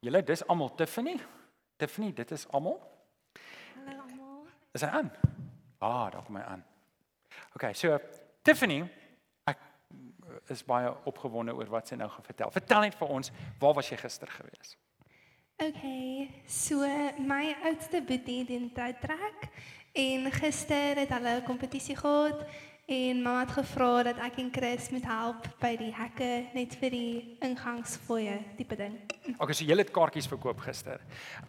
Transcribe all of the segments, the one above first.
Julle, dis almal Tiffany. Tiffany, dit is almal. Hallo almal. Is hy aan? Ah, daar kom hy aan. OK, so Tiffany, ek is baie opgewonde oor wat sy nou gaan vertel. Vertel net vir ons, waar was jy gister gewees? Okay, so my oudste boetie doen tydtrek en gister het hulle 'n kompetisie gehad en mamma het gevra dat ek en Chris moet help by die hekke net vir die ingangsfooie tipe ding. OK, so jy het kaartjies verkoop gister.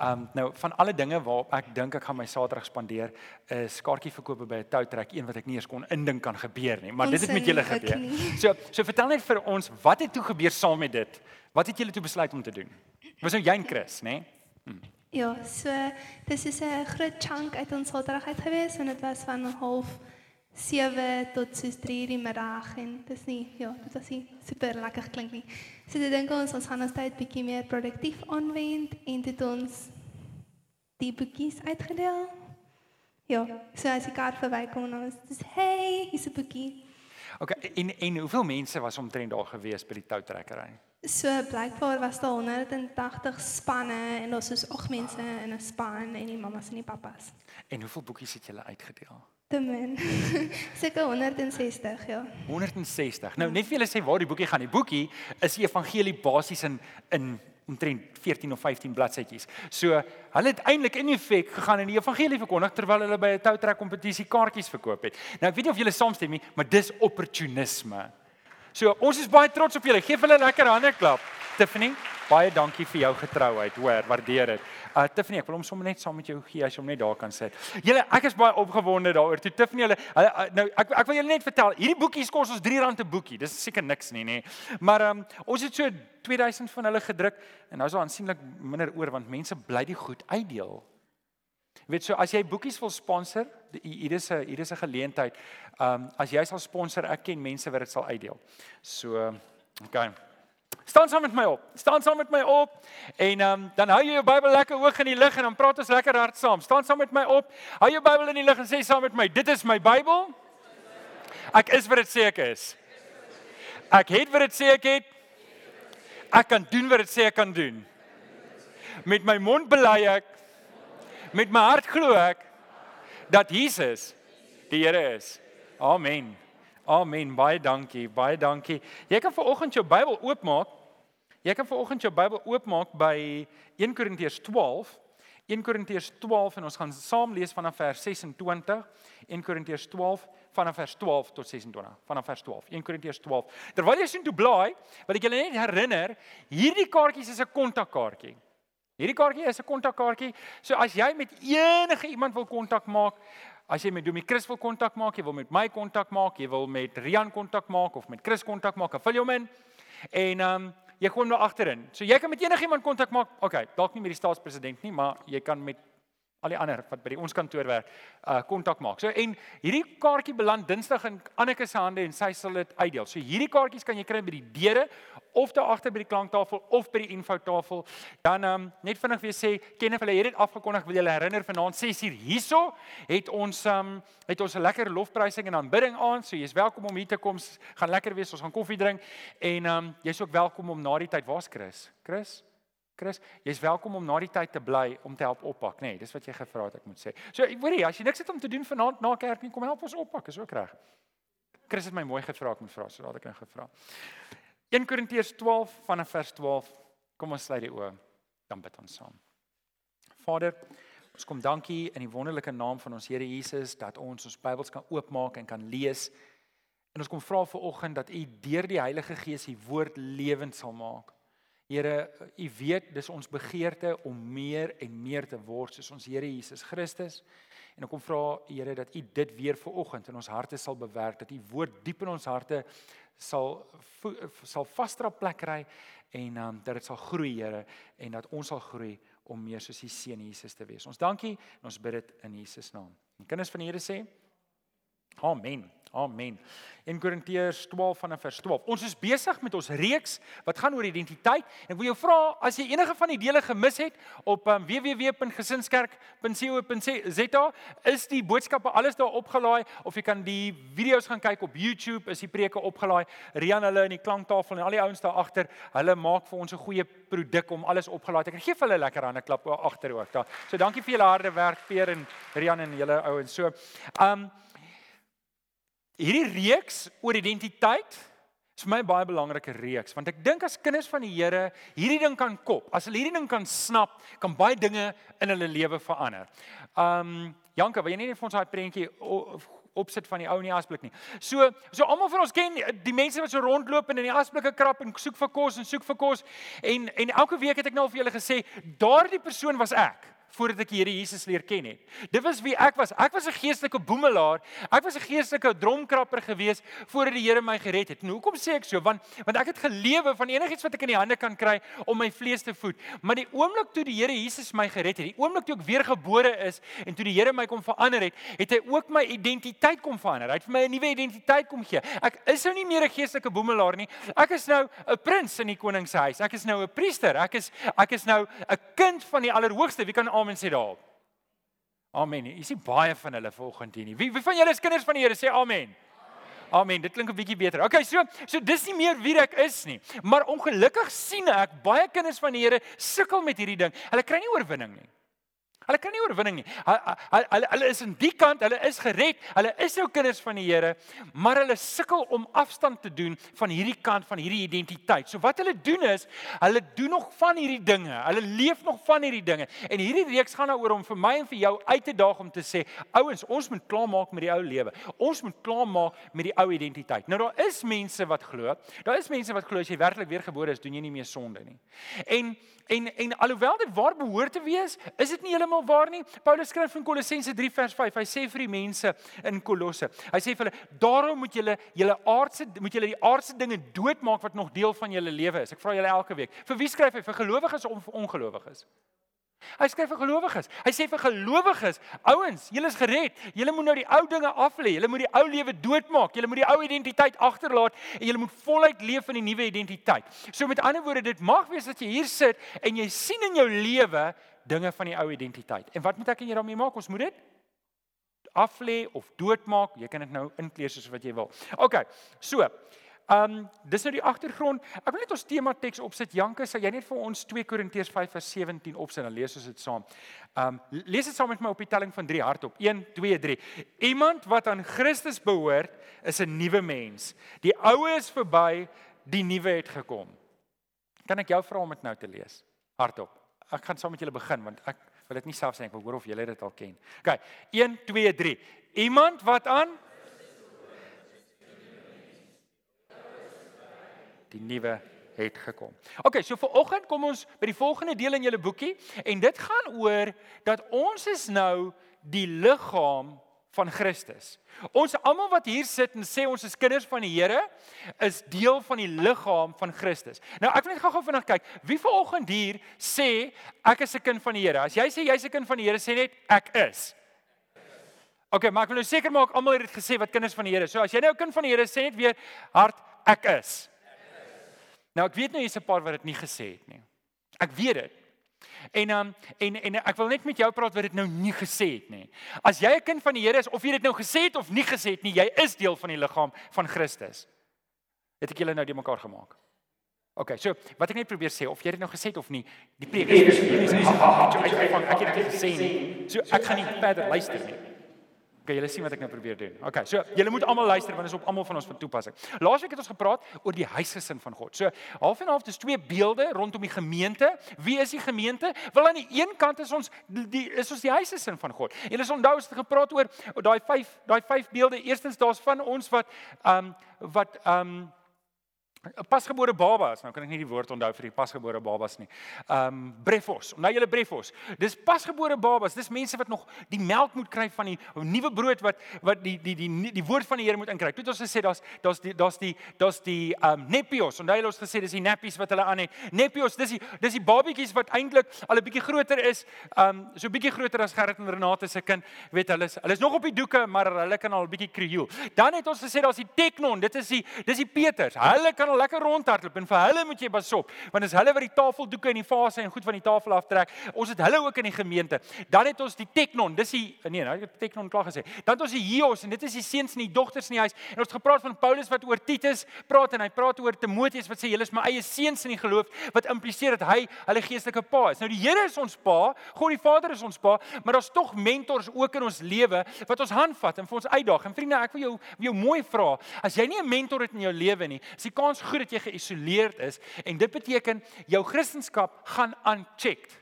Um nou van alle dinge waarop ek dink ek gaan my Saterdag spandeer, is kaartjie verkope by 'n toutrek een wat ek nie eens kon indink kan gebeur nie, maar Ons dit het met julle gebeur. nie. So so vertel net vir ons, wat het toe gebeur saam met dit? Wat het julle toe besluit om te doen? Was nou jy en Chris, né? Nee? Ja, so dis is 'n groot chunk uit ons Saterdag uit gewees en dit was van half 7 tot soos 3 die middag en dis nie ja, dit was nie super lekker klink nie. So dit dink ons ons gaan ons tyd bietjie meer produktief aanwend en dit ons die boekies uitgedeel. Ja, so as die kar verbykom dan is dit hey, hier's 'n boekie. OK, en en hoeveel mense was omtrent daar gewees by die toutrekkery? So blykbaar was daar 180 spanne en ons is ag mense in 'n span en die mammas en die pappas. En hoeveel boekies het julle uitgedeel? Te min. Seker 160, ja. 160. Nou net vir julle sê waar die boekie gaan. Die boekie is die evangelie basies in in omtrent 14 of 15 bladsytjies. So hulle het eintlik in effek gegaan en die evangelie verkondig terwyl hulle by 'n toutrek kompetisie kaartjies verkoop het. Nou ek weet nie of julle saamstem nie, maar dis opportunisme. So ons is baie trots op julle. Geef hulle 'n lekker hande klap. Tiffany, baie dankie vir jou getrouheid. Hoor, waardeer dit. Uh Tiffany, ek wil hom sommer net saam met jou gee as jy hom net daar kan sit. Julle, ek is baie opgewonde daaroor. Toe Tiffany hulle uh, nou ek ek wil julle net vertel, hierdie boekies kos ons R3 'n boekie. Dis seker niks nie, nê. Maar ehm um, ons het so 2000 van hulle gedruk en nou is daar aansienlik minder oor want mense bly die goed uitdeel. Jy weet so as jy boekies wil sponsor, hier is 'n hier is 'n geleentheid. Ehm um, as jy sal sponsor, ek ken mense wat dit sal uitdeel. So, okay. Staan saam met my op. Staan saam met my op. En um, dan hou jy jou Bybel lekker hoog in die lug en dan praat ons lekker hard saam. Staan saam met my op. Hou jou Bybel in die lug en sê saam met my: Dit is my Bybel. Ek is wat dit sê ek is. Ek het wat dit sê ek het. Ek kan doen wat dit sê ek kan doen. Met my mond bely ek met my hart glo ek dat Jesus die Here is. Amen. Amen. Baie dankie. Baie dankie. Jy kan vanoggend jou Bybel oopmaak. Jy kan vanoggend jou Bybel oopmaak by 1 Korintiërs 12. 1 Korintiërs 12 en ons gaan saam lees vanaf vers 26. 1 Korintiërs 12 vanaf vers 12 tot 26. Vanaf vers 12. 1 Korintiërs 12. Terwyl jy sien toe blaai, wil ek julle net herinner, hierdie kaartjies is 'n kontakkaartjie. Hierdie kaartjie is 'n kontakkaartjie. So as jy met enige iemand wil kontak maak, as jy met Domie Chris wil kontak maak, jy wil met my kontak maak, jy wil met Rian kontak maak of met Chris kontak maak, vul hom in. En ehm um, jy gooi hom daar agterin. So jy kan met enigiemand kontak maak. Okay, dalk nie met die staatspresident nie, maar jy kan met al die ander wat by die ons kantoor werk, uh kontak maak. So en hierdie kaartjie beland Dinsdag in Anneke se hande en sy sal dit uitdeel. So hierdie kaartjies kan jy kry by die deure of daar agter by die klanktafel of by die infotafel. Dan um, net vinnig weer sê, ken of hulle het dit afgekondig, wil julle herinner vanaand 6uur hierso het ons um, het ons 'n lekker lofprysing en aanbidding aan. So jy's welkom om hier te kom. Gaan lekker wees. Ons gaan koffie drink en um, jy's ook welkom om na die tyd. Waar's Chris? Chris? Chris, jy's welkom om na die tyd te bly om te help oppak, nê? Nee, dis wat jy gevra het ek moet sê. So, hoorie, as jy niks het om te doen vanaand na kerk nie, kom help ons oppak, is ook reg. Chris het my mooi gevra ek moet vra, so daad ek nou gevra. 1 Korintiërs 12 vanaf vers 12. Kom ons sluit die oë, dan bid ons saam. Vader, ons kom dankie in die wonderlike naam van ons Here Jesus dat ons ons Bybels kan oopmaak en kan lees. En ons kom vra vir oggend dat U deur die Heilige Gees U woord lewend sal maak. Here, U weet dis ons begeerte om meer en meer te word soos ons Here Jesus Christus. En ek kom vra Here dat U dit weer vir oggend in ons harte sal bewerk, dat U woord diep in ons harte sal sal vasdra plek kry en um, dat dit sal groei Here en dat ons sal groei om meer soos U seun Jesus te wees. Ons dankie en ons bid dit in Jesus naam. En kinders van die Here sê Amen. Amen. 1 Korintiërs 12 vanaf vers 12. Ons is besig met ons reeks wat gaan oor identiteit. Ek wil jou vra as jy enige van die dele gemis het op um, www.gesinskerk.co.za, is die boodskappe alles daar opgelaai of jy kan die video's gaan kyk op YouTube, is die preke opgelaai. Rian hulle in die klanktafel en al die ouens daar agter, hulle maak vir ons 'n goeie produk om alles opgelaai te kry. Geef hulle lekker hande klap agter ook daar. So dankie vir julle harde werk Peer en Rian en julle ouens. So, ehm um, hierdie reeks oor identiteit is vir my 'n baie belangrike reeks want ek dink as kinders van die Here hierdie ding kan kop, as hulle hierdie ding kan snap, kan baie dinge in hulle lewe verander. Um Janka, wil jy net vir ons daai prentjie opsit van die ou in die asblik nie. So so almal van ons ken die mense wat so rondloop en in die asblikke krap en soek vir kos en soek vir kos en en elke week het ek nou al vir julle gesê, daardie persoon was ek voordat ek die Here Jesus leer ken het. Dit was wie ek was. Ek was 'n geestelike boemelaar. Ek was 'n geestelike dromkrapper gewees voordat die Here my gered het. En hoekom sê ek so? Want want ek het gelewe van enigiets wat ek in die hande kan kry om my vlees te voed. Maar die oomblik toe die Here Jesus my gered het, die oomblik toe ek weergebore is en toe die Here my kom verander het, het hy ook my identiteit kom verander. Hy het vir my 'n nuwe identiteit kom gee. Ek is nou nie meer 'n geestelike boemelaar nie. Ek is nou 'n prins in die koning se huis. Ek is nou 'n priester. Ek is ek is nou 'n kind van die Allerhoogste. Wie kan amen sê daarop. Amen. Jy sien baie van hulle volgende hier. Wie wie van julle is kinders van die Here sê amen. Amen. Dit klink 'n bietjie beter. Okay, so so dis nie meer wie ek is nie. Maar ongelukkig sien ek baie kinders van die Here sukkel met hierdie ding. Hulle kry nie oorwinning nie. Hulle kan nie oorwinning nie. Hulle hulle hulle is in die kant, hulle is gered. Hulle is nou kinders van die Here, maar hulle sukkel om afstand te doen van hierdie kant van hierdie identiteit. So wat hulle doen is, hulle doen nog van hierdie dinge. Hulle leef nog van hierdie dinge. En hierdie reeks gaan daaroor om vir my en vir jou uit te daag om te sê, ouens, ons moet klaarmaak met die ou lewe. Ons moet klaarmaak met die ou identiteit. Nou daar is mense wat glo, daar is mense wat glo as jy werklik weergebore is, doen jy nie meer sonde nie. En en en alhoewel dit waar behoort te wees, is dit nie heeltemal heeltemal waar nie. Paulus skryf in Kolossense 3 vers 5. Hy sê vir die mense in Kolosse. Hy sê vir hulle: "Daarom moet julle julle aardse moet julle die aardse dinge doodmaak wat nog deel van julle lewe is." Ek vra julle elke week. Vir wie skryf hy? Vir gelowiges of vir ongelowiges? Hy skryf vir gelowiges. Hy sê vir gelowiges, ouens, julle is gered. Julle moet nou die ou dinge af lê. Julle moet die ou lewe doodmaak. Julle moet die ou identiteit agterlaat en julle moet voluit leef in die nuwe identiteit. So met ander woorde, dit mag wees dat jy hier sit en jy sien in jou lewe dinge van die ou identiteit. En wat moet ek en jy daarmee maak? Ons moet dit af lê of doodmaak. Jy kan dit nou inkleer soos wat jy wil. OK. So, ehm um, dis nou die agtergrond. Ek wil net ons tema teks opsit. Janke, sal jy net vir ons 2 Korintiërs 5 vers 17 opsit en lees ons dit saam. Ehm um, lees dit saam met my op die telling van 3 hardop. 1 2 3. Iemand wat aan Christus behoort, is 'n nuwe mens. Die ou is verby, die nuwe het gekom. Kan ek jou vra om dit nou te lees? Hardop ek gaan saam met julle begin want ek wil dit nie self sê ek wil hoor of julle dit al ken. OK. 1 2 3. Iemand wat aan die nuwe het gekom. OK, so vir oggend kom ons by die volgende deel in julle boekie en dit gaan oor dat ons is nou die liggaam van Christus. Ons almal wat hier sit en sê ons is kinders van die Here, is deel van die liggaam van Christus. Nou ek wil net gou-gou vinnig kyk, wie vanoggend hier sê ek is 'n kind van die Here? As jy sê jy's 'n kind van die Here, sê net ek is. OK, maar ek wil nou seker maak almal het dit gesê wat kinders van die Here. So as jy nou 'n kind van die Here sê net weer hard ek is. Nou ek weet nou jy's 'n paar wat dit nie gesê het nie. Ek weet dit. En um, en en ek wil net met jou praat wat dit nou nie gesê het nie. As jy 'n kind van die Here is of jy dit nou gesê het of nie gesê het nie, jy is deel van die liggaam van Christus. Het ek julle nou die mekaar gemaak? OK, so wat ek net probeer sê of jy dit nou gesê het of nie, die preek is nie. Ek het dit gesê nie. So ek gaan nie verder luister nie. Okay, julle sien wat ek nou probeer doen. Okay, so julle moet almal luister want dit is op almal van ons van toepassing. Laasweek het ons gepraat oor die huisgesin van God. So half en half dis twee beelde rondom die gemeente. Wie is die gemeente? Wel aan die een kant is ons die is ons die huisgesin van God. Julle is onthou ons het gepraat oor daai vyf daai vyf beelde. Eerstens daar's van ons wat ehm um, wat ehm um, pasgebore babas, nou kan ek nie die woord onthou vir die pasgebore babas nie. Um brefos, onthou julle brefos. Dis pasgebore babas, dis mense wat nog die melk moet kry van die nuwe brood wat wat die die die die, die woord van die Here moet inkry. Toe het ons gesê daar's daar's die daar's die daar's die um nepios, onthou julle ons gesê dis die nappies wat hulle aan het. Nepios, dis die dis die babietjies wat eintlik al 'n bietjie groter is, um so 'n bietjie groter as Gerrit en Renate se kind. Weet hulle is hulle is nog op die doeke, maar hulle kan al 'n bietjie krioel. Dan het ons gesê daar's die teknon, dit is die dis die Peters. Hulle kan al lekker rondhardloop en vir hulle moet jy basop want as hulle wat die tafeldoeke en die vase en goed van die tafel aftrek ons het hulle ook in die gemeente. Dan het ons die teknon dis die nee nou het teknon klaar gesê. Dan het ons die hios en dit is die seuns en die dogters in die huis. En ons gepraat van Paulus wat oor Titus praat en hy praat oor Timoteus wat sê julle is my eie seuns in die geloof wat impliseer dat hy hulle geestelike pa is. Nou die Here is ons pa God die Vader is ons pa maar daar's tog mentors ook in ons lewe wat ons handvat en vir ons uitdaag. En vriende ek wil jou jou mooi vra as jy nie 'n mentor het in jou lewe nie is die kans goed dat jy geïsoleerd is en dit beteken jou kristendom gaan unchecked.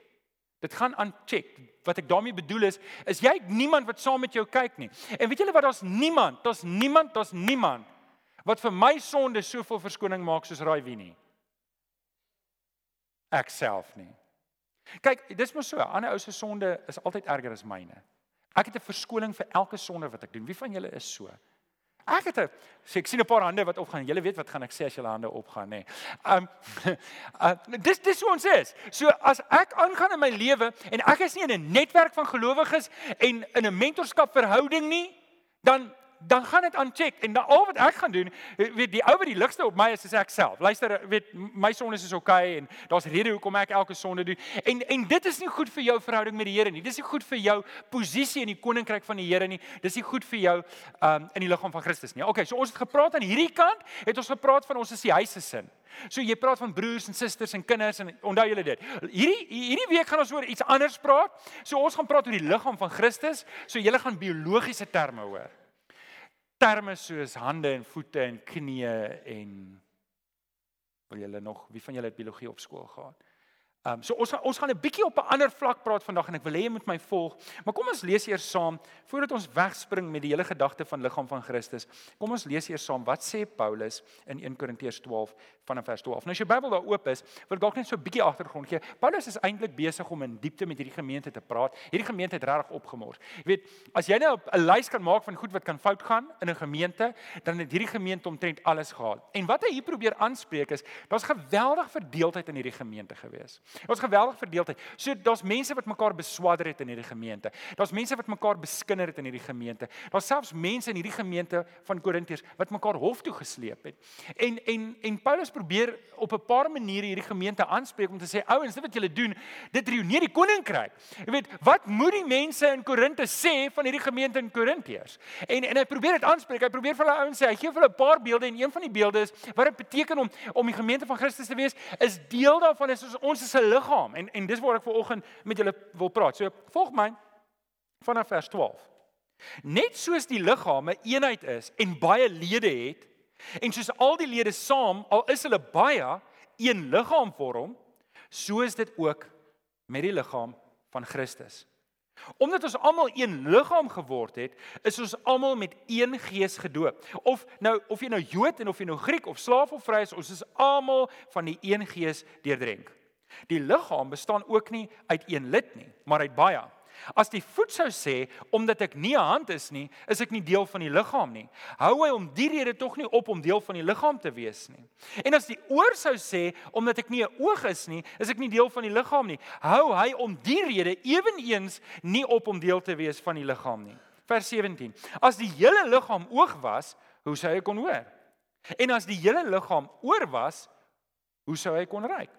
Dit gaan unchecked. Wat ek daarmee bedoel is, is jy niemand wat saam met jou kyk nie. En weet julle wat daar's niemand, daar's niemand, daar's niemand wat vir my sonde soveel verskoning maak soos Raai wie nie. Ek self nie. Kyk, dis mos so, ander ou se sonde is altyd erger as myne. Ek het 'n verskoning vir elke sonde wat ek doen. Wie van julle is so? Ek het 'n sê ek sien 'n paar hande wat opgaan. Julle weet wat gaan ek sê as julle hande opgaan, nê. Nee. Um uh, dis dis hoe ons is. So as ek aangaan in my lewe en ek is nie in 'n netwerk van gelowiges en in 'n mentorskap verhouding nie, dan dan gaan dit aancheck en dan al wat ek gaan doen, weet die ou wat die ligste op my is, is ek self. Luister, weet my sonde is okay, en daar's rede hoekom ek elke sonde doen. En en dit is nie goed vir jou verhouding met die Here nie. Dis nie goed vir jou posisie in die koninkryk van die Here nie. Dis nie goed vir jou um in die liggaam van Christus nie. Okay, so ons het gepraat aan hierdie kant, het ons gepraat van ons is die huis se sin. So jy praat van broers en susters en kinders en onthou julle dit. Hierdie hierdie week gaan ons oor iets anders praat. So ons gaan praat oor die liggaam van Christus. So julle gaan biologiese terme hoor terme soos hande en voete en knieë en wil julle nog wie van julle het biologie op skool gehad? Ehm um, so ons gaan ons gaan 'n bietjie op 'n ander vlak praat vandag en ek wil hê jy moet my volg. Maar kom ons lees eers saam voordat ons wegspring met die hele gedagte van liggaam van Christus. Kom ons lees eers saam wat sê Paulus in 1 Korintiërs 12 vanaf vers 12. Nou as jou Bybel daar oop is, wil ek dalk net so 'n bietjie agtergrond gee. Paulus is eintlik besig om in diepte met hierdie gemeente te praat. Hierdie gemeente het regtig opgemors. Jy weet, as jy nou 'n lys kan maak van goed wat kan fout gaan in 'n gemeente, dan het hierdie gemeente omtrent alles gehad. En wat hy hier probeer aanspreek is, daar's geweldig verdeeldheid in hierdie gemeente gewees. Ons geweldig verdeeldheid. So daar's mense wat mekaar beswadder het in hierdie gemeente. Daar's mense wat mekaar beskinder het in hierdie gemeente. Daar's selfs mense in hierdie gemeente van Korintiërs wat mekaar hof toe gesleep het. En en en Paulus probeer op 'n paar maniere hierdie gemeente aanspreek om te sê ouens, dit wat julle doen, dit reuneer die koninkryk. Jy weet, wat moet die mense in Korinte sê van hierdie gemeente in Korintiërs? En en hy probeer dit aanspreek. Hy probeer vir hulle ouens sê, hy gee vir hulle 'n paar beelde en een van die beelde is wat dit beteken om om die gemeente van Christus te wees, is deel daarvan is ons is 'n liggaam en en dis waar ek vanoggend met julle wil praat. So volg my vanaf vers 12. Net soos die liggaam 'n eenheid is en baie lede het en soos al die lede saam al is hulle baie een liggaam vorm, so is dit ook met die liggaam van Christus. Omdat ons almal een liggaam geword het, is ons almal met een gees gedoop. Of nou of jy nou Jood en of jy nou Griek of slaaf of vry is, ons is almal van die een gees deurdrink. Die liggaam bestaan ook nie uit een lid nie, maar uit baie. As die voet sou sê omdat ek nie 'n hand is nie, is ek nie deel van die liggaam nie. Hou hy om die rede tog nie op om deel van die liggaam te wees nie. En as die oor sou sê omdat ek nie 'n oog is nie, is ek nie deel van die liggaam nie. Hou hy om die rede eweneens nie op om deel te wees van die liggaam nie. Vers 17. As die hele liggaam oog was, hoe sou hy kon hoor? En as die hele liggaam oor was, hoe sou hy kon ruik?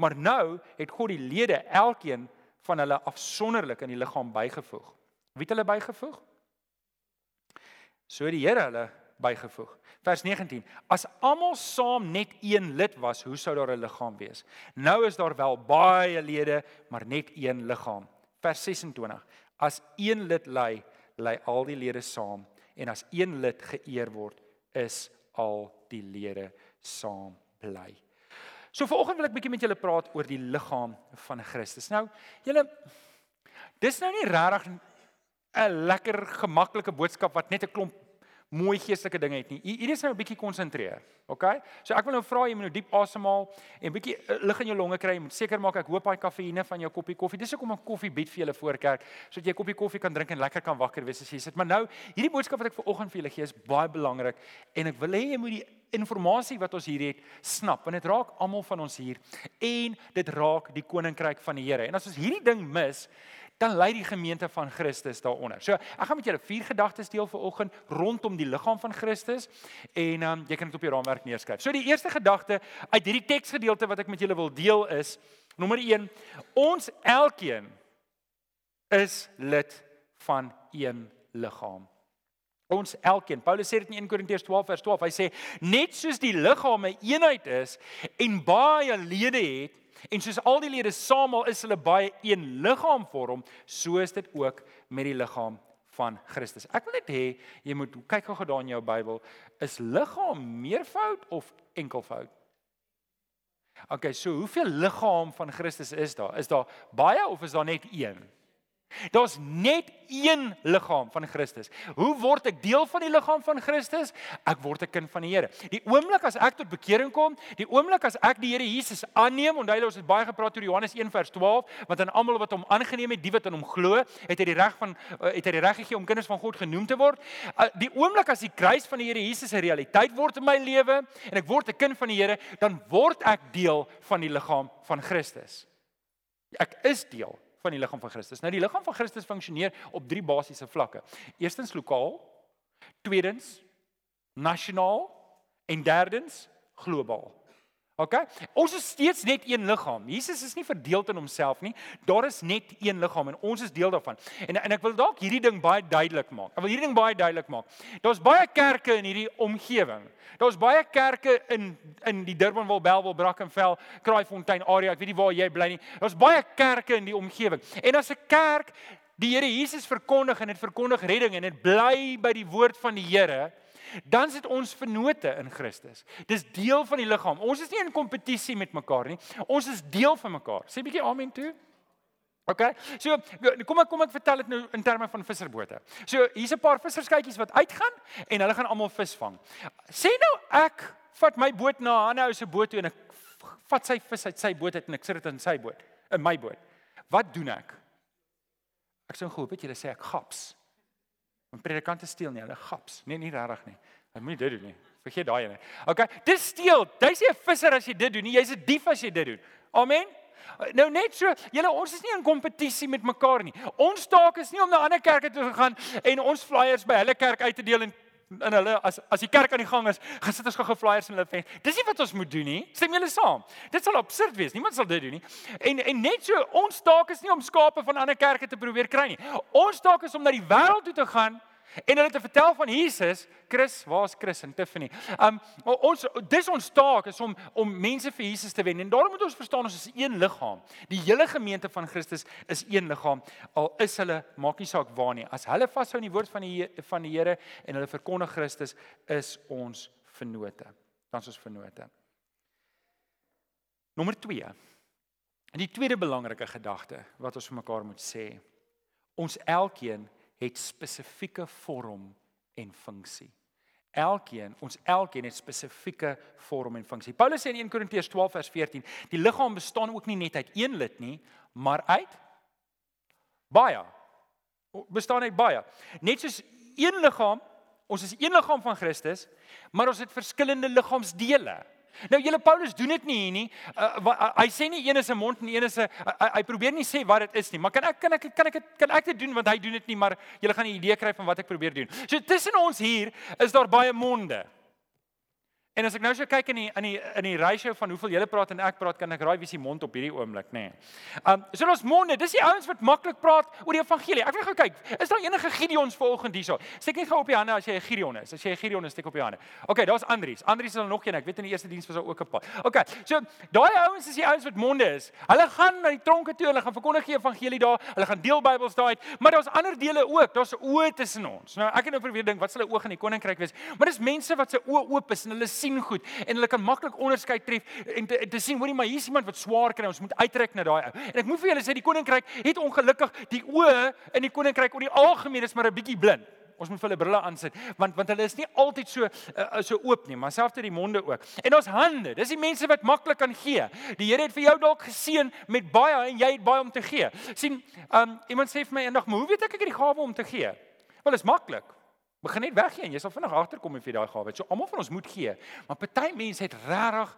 Maar nou het God die lede elkeen van hulle afsonderlik in die liggaam bygevoeg. Wie het hulle bygevoeg? So die Here hulle bygevoeg. Vers 19: As almal saam net een lid was, hoe sou daar 'n liggaam wees? Nou is daar wel baie lede, maar net een liggaam. Vers 26: As een lid ly, ly al die lede saam en as een lid geëer word, is al die lede saam bly. So vanoggend wil ek bietjie met julle praat oor die liggaam van Christus. Nou, julle dis nou nie regtig 'n lekker gemaklike boodskap wat net 'n klomp mooi geestelike dinge het nie. Hier is nou 'n bietjie konsentreer. OK? So ek wil nou vra jy moet nou diep asemhaal en bietjie eh, lig in jou longe kry. Jy moet seker maak ek hoop daai kafeïne van jou koppie koffie. Dis hoekom 'n koffie bied vir julle voor kerk sodat jy 'n koppie koffie kan drink en lekker kan wakker wees as jy sit. Maar nou, hierdie boodskap wat ek vir oggend vir julle gee is baie belangrik en ek wil hê jy moet die inligting wat ons hier het snap want dit raak almal van ons hier en dit raak die koninkryk van die Here. En as ons hierdie ding mis, dan lei die gemeente van Christus daaronder. So, ek gaan met julle vier gedagtes deel vanoggend rondom die liggaam van Christus en um, jy kan dit op jou raamwerk neerskryf. So die eerste gedagte uit hierdie teksgedeelte wat ek met julle wil deel is nommer 1, ons elkeen is lid van een liggaam. Ons elkeen. Paulus sê dit in 1 Korintiërs 12 vers 12. Hy sê net soos die liggaam 'n eenheid is en baie lede het, En soos al die lede saammal is hulle baie een liggaam vorm, so is dit ook met die liggaam van Christus. Ek wil net hê jy moet kyk gou daar in jou Bybel, is liggaam meervoud of enkelvoud? Okay, so hoeveel liggaam van Christus is daar? Is daar baie of is daar net een? Daar's net een liggaam van Christus. Hoe word ek deel van die liggaam van Christus? Ek word 'n kind van die Here. Die oomblik as ek tot bekering kom, die oomblik as ek die Here Jesus aanneem, onthou ons het baie gepraat oor Johannes 1 vers 12, want aan almal wat hom aangeneem het, die wat aan hom glo, het hy die reg van eh, het hy die reg gegee om kinders van God genoem te word. Uh, die oomblik as die kruis van die Here Jesus 'n realiteit word in my lewe en ek word 'n kind van die Here, dan word ek deel van die liggaam van Christus. Ek is deel van die liggaam van Christus. Nou die liggaam van Christus funksioneer op drie basiese vlakke. Eerstens lokaal, tweedens nasionaal en derdens globaal. OK? Ons is steeds net een liggaam. Jesus is nie verdeel in homself nie. Daar is net een liggaam en ons is deel daarvan. En en ek wil dalk hierdie ding baie duidelik maak. Ek wil hierdie ding baie duidelik maak. Daar's baie kerke in hierdie omgewing. Daar's baie kerke in in die Durbanville, Bellville, Brackenfell, Kraaifontein area. Ek weet nie waar jy bly nie. Daar's baie kerke in die omgewing. En as 'n kerk die Here Jesus verkondig en dit verkondig redding en dit bly by die woord van die Here, dan sit ons vennote in Christus. Dis deel van die liggaam. Ons is nie in kompetisie met mekaar nie. Ons is deel van mekaar. Sê 'n bietjie amen toe. OK. So kom ek kom ek vertel dit nou in terme van visserbote. So hier's 'n paar visserskytjies wat uitgaan en hulle gaan almal vis vang. Sê nou ek vat my boot na 'n ander ou se boot toe en ek vat sy vis uit sy boot uit en ek sit dit in sy boot, in my boot. Wat doen ek? Ek sou gehoop het jy sê ek gaps. Want predikante steel nie, hulle gaps. Nee, nie regtig nie. Jy moenie dit doen nie. Vergeet daai ene. Okay, dis steel. Jy's nie 'n visser as jy dit doen nie. Jy's 'n dief as jy dit doen. Amen. Nou net so, julle ons is nie in kompetisie met mekaar nie. Ons taak is nie om na ander kerke toe te gaan en ons flyers by hulle kerk uit te deel en in hulle as as die kerk aan die gang is, gaan sit ons gou-gou flyers in hulle ven. Dis nie wat ons moet doen nie. Stem julle saam? Dit sal absurd wees. Niemand sal dit doen nie. En en net so, ons taak is nie om skape van ander kerke te probeer kry nie. Ons taak is om na die wêreld toe te gaan en hulle te vertel van Jesus. Chris, waar's Chris en Tiffany? Um ons dis ons taak is om om mense vir Jesus te wen. En daarom moet ons verstaan ons is een liggaam. Die hele gemeente van Christus is een liggaam. Al is hulle maak nie saak waar nie. As hulle vashou aan die woord van die van die Here en hulle verkondig Christus, is ons vennote. Dan is ons vennote. Nommer 2. En die tweede belangrike gedagte wat ons vir mekaar moet sê. Ons elkeen het spesifieke vorm en funksie. Elkeen, ons elkeen het spesifieke vorm en funksie. Paulus sê in 1 Korintiërs 12 vers 14, die liggaam bestaan ook nie net uit een lid nie, maar uit baie. Bestaan uit baie. Net soos een liggaam, ons is een liggaam van Christus, maar ons het verskillende liggaamsdele. Nou julle Paulus doen dit nie hier nie. Uh, wa, uh, hy sê nie een is 'n mond en een is 'n uh, hy probeer nie sê wat dit is nie, maar kan ek kan ek kan ek kan ek dit doen want hy doen dit nie, maar julle gaan 'n idee kry van wat ek probeer doen. So tussen ons hier is daar baie monde. En as ek nou so kyk in die in die in die ratio van hoeveel julle praat en ek praat, kan ek raai wie se mond op hierdie oomblik, nê. Nee. Um so ons monde, dis die ouens wat maklik praat oor die evangelie. Ek wil gou kyk, is daar enige Gideons vanoggend hierso? Steek net gou op die hande as jy 'n Gideon is. As jy 'n Gideon is, steek op die hande. Okay, daar's Andries. Andries is al nog een. Ek weet in die eerste diens was daar ook 'n paar. Okay. So daai ouens is die ouens wat monde is. Hulle gaan na die tronke toe, hulle gaan verkondig die evangelie daar, hulle gaan deel Bybels daai, maar daar's ander dele ook. Daar's oë tussen ons. Nou ek het nou probeer dink wat sal 'n oog in die koninkryk wees? Maar dis mense wat se oë oop is en hulle sien goed en hulle kan maklik onderskei tref en te, te sien hoorie maar hier is iemand wat swaar kry ons moet uittrek na daai ou. En ek moet vir julle sê die koninkryk het ongelukkig die oë in die koninkryk oor die algemeen is maar 'n bietjie blind. Ons moet vir hulle brille aansit want want hulle is nie altyd so uh, so oop nie, maar selfs die monde ook. En ons hande, dis die mense wat maklik kan gee. Die Here het vir jou dalk geseën met baie en jy het baie om te gee. sien, um, iemand sê vir my eendag, "Maar hoe weet ek ek het die gawe om te gee?" Wel, is maklik. Begin net weggee en jy sal vinnig agterkom of jy daai gawe het. So almal van ons moet gee, maar party mense het regtig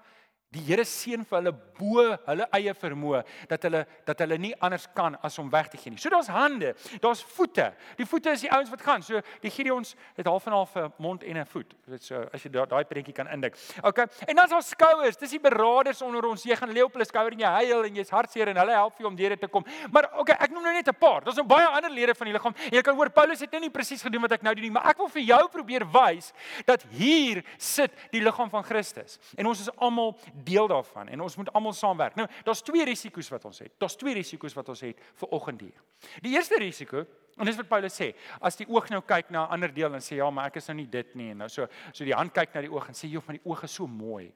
Die Here seën vir hulle bo hulle eie vermoë dat hulle dat hulle nie anders kan as om weg te gee nie. So daar's hande, daar's voete. Die voete is die ouens wat gaan. So die Gideons het half en half 'n mond en 'n voet. Dit so as jy daai prentjie kan indik. OK. En dan's daar skouers. Dis die beraders onder ons. Jy gaan lê op hulle skouer en jy huil en jy's hartseer en hulle help jou om deur dit te kom. Maar OK, ek noem nou net 'n paar. Daar's nog baie ander lede van die liggaam. Jy kan hoor Paulus het nou nie presies gedoen wat ek nou doen nie, maar ek wil vir jou probeer wys dat hier sit die liggaam van Christus. En ons is almal deel daarvan en ons moet almal saamwerk. Nou, daar's twee risiko's wat ons het. Daar's twee risiko's wat ons het vir oggend hier. Die eerste risiko, en dis wat Paulus sê, as die oog nou kyk na 'n ander deel en sê ja, maar ek is nou nie dit nie en nou so so die hand kyk na die oog en sê joh, maar die oog is so mooi.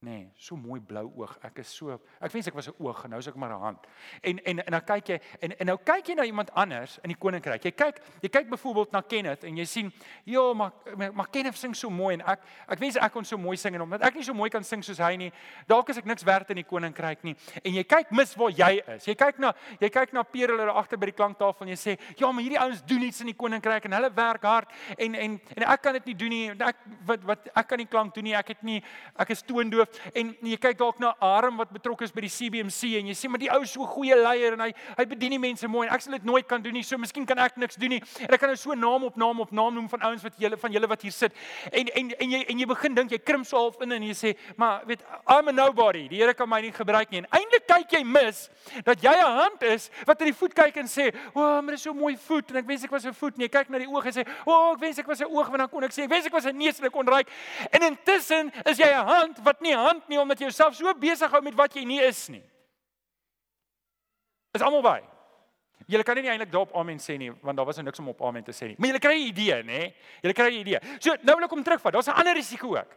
Nee, so mooi blou oog. Ek is so ek wens ek was 'n oog en nou is ek maar 'n hand. En en en dan kyk jy en en nou kyk jy na iemand anders in die koninkryk. Jy kyk jy kyk byvoorbeeld na Kenneth en jy sien, "Ja, maar maar Kenneth sing so mooi en ek ek wens ek kon so mooi sing en omdat ek nie so mooi kan sing soos hy nie, dalk is ek niks werd in die koninkryk nie." En jy kyk mis waar jy is. Jy kyk na jy kyk na Pierre hulle daar agter by die klanktafel en jy sê, "Ja, maar hierdie ouens doen iets in die koninkryk en hulle werk hard en en en ek kan dit nie doen nie. Ek wat wat ek kan nie klank doen nie. Ek het nie ek is toondoof en jy kyk dalk na Arm wat betrokke is by die CBMC en jy sê maar die ou is so goeie leier en hy hy bedien die mense mooi en ek sal dit nooit kan doen nie. So miskien kan ek niks doen nie. En ek kan nou so naam op naam op naam noem van ouens wat julle van julle wat hier sit. En en en jy en jy begin dink jy krimp so half in en jy sê maar weet I'm a nobody. Die Here kan my nie gebruik nie. En eintlik kyk jy mis dat jy 'n hand is wat in die voet kyk en sê, "O, oh, maar dis so mooi voet en ek wens ek was 'n voet." Nee, kyk na die oog en sê, "O, oh, ek wens ek was 'n oog want dan kon ek sê, ek wens ek was 'n neus en ek kon ruik." En intussen is jy 'n hand wat nie hand nie omdat jy jouself so besig hou met wat jy nie is nie. Is almal by? Julle kan nie eintlik daarop amen sê nie, want daar was nou niks om op amen te sê nie. Maar julle kry 'n idee, nê? Julle kry 'n idee. So, nou wil ek kom terugvat. Daar's 'n ander risiko ook.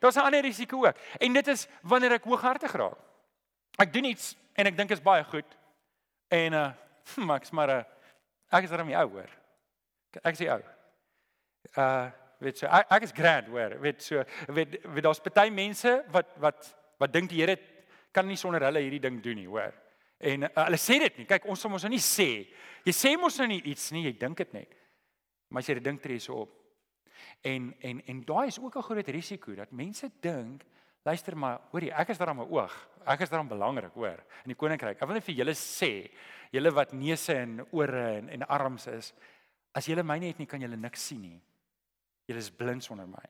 Daar's 'n ander risiko ook. En dit is wanneer ek hooghartig raak. Ek doen iets en ek dink is baie goed. En uh, hm, ek's maar 'n uh, ek is daarmee ou hoor. Ek sê ou. Uh weet so ek, ek is grand hoor. Weet so weet, weet daar's baie mense wat wat wat dink die Here kan nie sonder hulle hierdie ding doen nie hoor. En uh, hulle sê dit nie. Kyk ons sal mos nou nie sê. Jy sê mos nou nie iets nie jy dink dit net. Maar as jy dit dink tree so op. En en en daai is ook 'n groot risiko dat mense dink luister maar hoorie ek is daar aan my oog. Ek is daar aan belangrik hoor in die koninkryk. Ek wil net vir julle sê julle wat neuse en ore en en arms is as julle my nie het nie kan julle niks sien nie Julle is blind sonder my.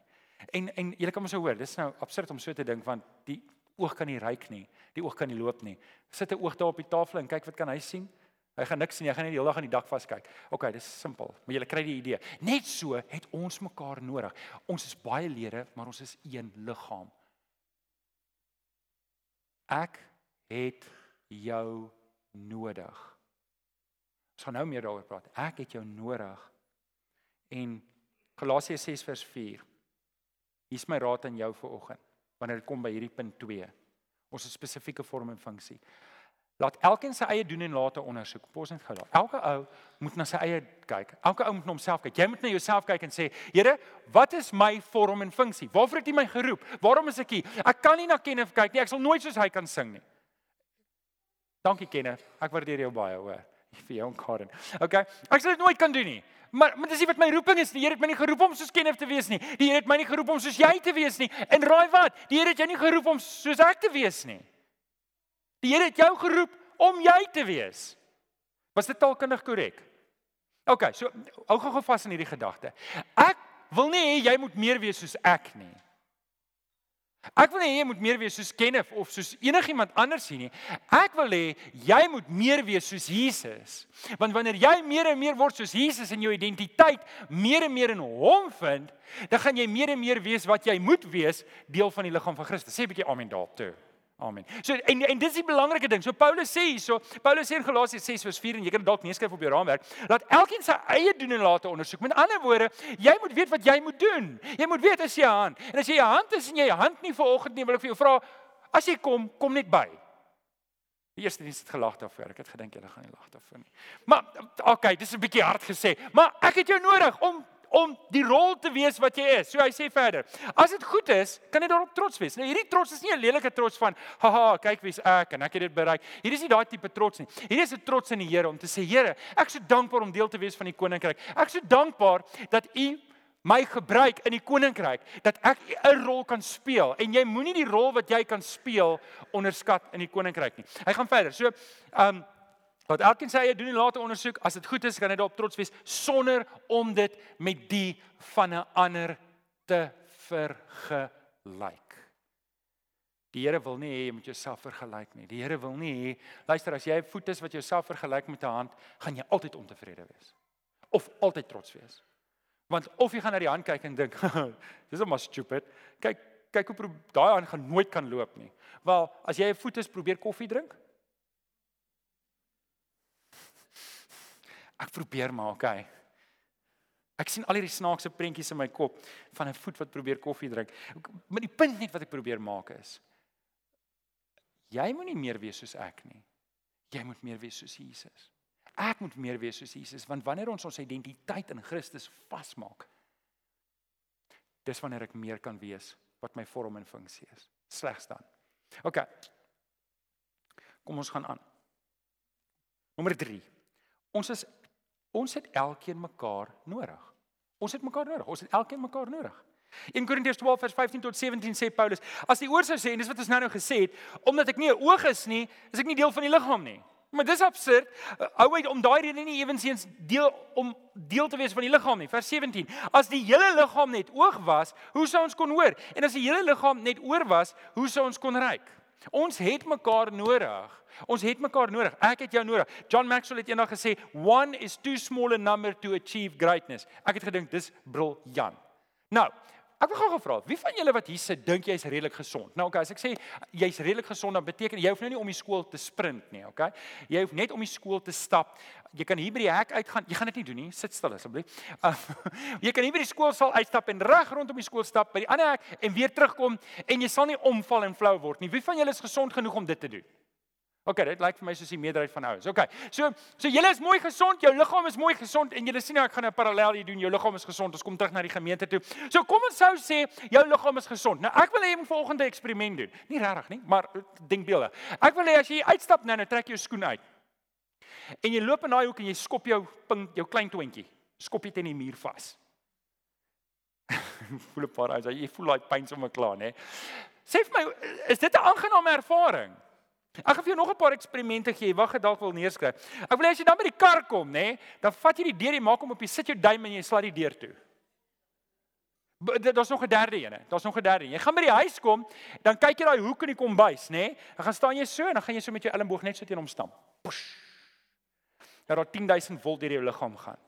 En en julle kan mos nou hoor, dis nou absurd om so te dink want die oog kan nie ryk nie, die oog kan nie loop nie. Sit 'n oog daar op die tafel en kyk wat kan hy sien? Hy gaan niks sien, hy gaan net die hele dag aan die dak vaskyk. OK, dis simpel, maar julle kry die idee. Net so het ons mekaar nodig. Ons is baie lede, maar ons is een liggaam. Ek het jou nodig. Ons gaan nou meer daaroor praat. Ek het jou nodig. En Galasiërs 6 vers 4. Hier's my raad aan jou vir oggend wanneer dit kom by hierdie punt 2. Ons het spesifieke vorm en funksie. Laat elkeen sy eie doen en late ondersoek. Pos net gou daar. Elke ou moet na sy eie kyk. Elke ou moet na homself kyk. Jy moet na jouself kyk en sê, Here, wat is my vorm en funksie? Waarvoor het U my geroep? Waarom is ek hier? Ek kan nie na Kenneth kyk nie. Ek sal nooit soos hy kan sing nie. Dankie Kenneth. Ek waardeer jou baie, hoor. Vir jou en Karen. Okay. Ek sal dit nooit kan doen nie. Maar maar dis nie wat my roeping is nie. Die Here het my nie geroep om soos Kenneth te wees nie. Die Here het my nie geroep om soos jy te wees nie. En raai wat? Die Here het jou nie geroep om soos ek te wees nie. Die Here het jou geroep om jy te wees. Was dit taalkundig korrek? OK, so hou gou vas in hierdie gedagte. Ek wil nie hê jy moet meer wees soos ek nie. Ek wil hê jy moet meer wees soos Kenneth of soos enigiemand anders hier nie. Ek wil hê jy moet meer wees soos Jesus. Want wanneer jy meer en meer word soos Jesus en jou identiteit meer en meer in hom vind, dan gaan jy meer en meer wees wat jy moet wees, deel van die liggaam van Christus. Sê 'n bietjie amen daarop toe. Amen. So en en dis die belangrike ding. So Paulus sê hierso, Paulus sê in Galasiërs 6:4 en jy kan dit dalk neerskryf op jou raamwerk, laat elkeen sy eie doen en late ondersoek. Met ander woorde, jy moet weet wat jy moet doen. Jy moet weet as jy hand. En as jy 'n hand is en jy 'n hand nie vanoggend nie, wil ek vir jou vra, as jy kom, kom net by. Die eerste diens het gelag daarvoor. Ek het gedink julle gaan nie lag daarvoor nie. Maar okay, dis 'n bietjie hard gesê, maar ek het jou nodig om om die rol te wees wat jy is. So hy sê verder. As dit goed is, kan jy daarop trots wees. Nou hierdie trots is nie 'n lelike trots van haha, kyk wie's ek en ek het dit bereik. Hier is nie daai tipe trots nie. Hier is 'n trots in die Here om te sê Here, ek is so dankbaar om deel te wees van die koninkryk. Ek is so dankbaar dat U my gebruik in die koninkryk dat ek 'n rol kan speel en jy moenie die rol wat jy kan speel onderskat in die koninkryk nie. Hy gaan verder. So, ehm um, wat elkeen sê hy doen 'n late ondersoek, as dit goed is, kan hy daarop trots wees sonder om dit met die van 'n ander te vergelyk. Die Here wil nie hê jy moet jouself vergelyk nie. Die Here wil nie hê luister as jy 'n voet is wat jouself vergelyk met 'n hand, gaan jy altyd ontevrede wees of altyd trots wees. Want of jy gaan na die hand kyk en dink, dis net maar stupid. Kyk, kyk hoe daai hand gaan nooit kan loop nie. Wel, as jy 'n voet is, probeer koffie drink. Ek probeer maar, okay. Ek sien al hierdie snaakse prentjies in my kop van 'n voet wat probeer koffie drink. Maar die punt net wat ek probeer maak is jy moenie meer wees soos ek nie. Jy moet meer wees soos Jesus. Ek moet meer wees soos Jesus want wanneer ons ons identiteit in Christus vasmaak, dis wanneer ek meer kan wees wat my vorm en funksie is. Slegs dan. OK. Kom ons gaan aan. Nommer 3. Ons is ons het elkeen mekaar nodig. Ons het mekaar nodig. Ons het elkeen mekaar nodig. In Korintiërs 12 vers 15 tot 17 sê Paulus: As die oor sou sê en dis wat ons nou nou gesê het, omdat ek nie 'n oog is nie, is ek nie deel van die liggaam nie. Maar dis absurd. Hou uit om daai rede nie ewensins deel om deel te wees van die liggaam nie. Vers 17. As die hele liggaam net oog was, hoe sou ons kon hoor? En as die hele liggaam net oor was, hoe sou ons kon ruik? Ons het mekaar nodig. Ons het mekaar nodig. Ek het jou nodig. John Maxwell het eendag gesê, "One is too small a number to achieve greatness." Ek het gedink dis briljant. Nou, Ek wil gou gevra, wie van julle wat hier sit dink jy's redelik gesond? Nou okay, as ek sê jy's redelik gesond, dan beteken jy hoef nou nie om die skool te sprint nie, okay? Jy hoef net om die skool te stap. Jy kan hier by die hek uitgaan. Jy gaan dit nie doen nie. Sit stil asseblief. Uh, jy kan hier by die skoolsaal uitstap en reg rondom die skool stap by die ander hek en weer terugkom en jy sal nie omval en flou word nie. Wie van julle is gesond genoeg om dit te doen? OK, dit lyk vir my soos die meerderheid van ouens. OK. So, so julle is mooi gesond, jou liggaam is mooi gesond en julle sien nou ek gaan 'n parallel hier doen. Jou liggaam is gesond. Ons kom terug na die gemeente toe. So kom ons sou sê jou liggaam is gesond. Nou ek wil hê jy moet volgende eksperiment doen. Nie regtig nie, maar eh, dink beelde. Ek wil hê as jy uitstap nou, nou trek jou skoen uit. En jy loop in daai hoek en jy skop jou ping, jou klein twintjie. Skop dit in die muur vas. voel 'n paar uit. Jy voel daai pyn sommer klaar, né? Sê vir my, is dit 'n aangename ervaring? Ek gaan vir jou nog 'n paar eksperimente gee. Wag, ek dalk wil neerskryf. Ek wil hê as jy dan by die kar kom, nê, dan vat jy die deur, jy maak hom op, jy sit jou duim en jy slaat die deur toe. Daar's nog 'n derde een, daar's nog 'n derde een. Jy gaan by die huis kom, dan kyk jy daai hoek in die kombuis, nê? Dan gaan staan jy so en dan gaan jy so met jou elmboog net so teen hom stamp. Push. Dat daar 10000 volt deur jou liggaam gaan.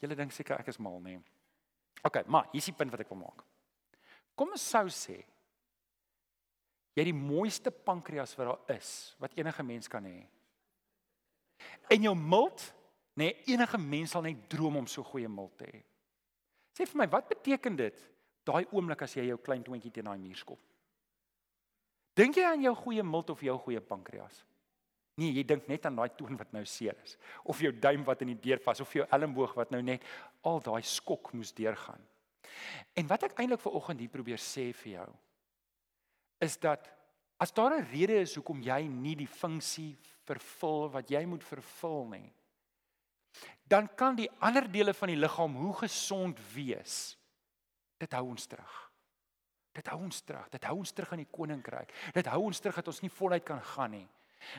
Julle dink seker ek is mal, nê? OK, maar hier's die punt wat ek wil maak. Kom ons sou sê Jy het die mooiste pankreas wat daar is wat enige mens kan hê. En jou milt, nê, nee, enige mens sal net droom om so goeie milt te hê. Sê vir my, wat beteken dit daai oomblik as jy jou klein twintjie teen daai muur skop? Dink jy aan jou goeie milt of jou goeie pankreas? Nee, jy dink net aan daai toon wat nou seer is of jou duim wat in die deur vas of jou elmboog wat nou net al daai skok moes deurgaan. En wat ek eintlik ver oggend hier probeer sê vir jou is dat as daar 'n rede is hoekom jy nie die funksie vervul wat jy moet vervul nie, dan kan die ander dele van die liggaam hoe gesond wees. Dit hou ons terug. Dit hou ons terug. Dit hou ons terug in die koninkryk. Dit hou ons terug dat ons nie voluit kan gaan nie.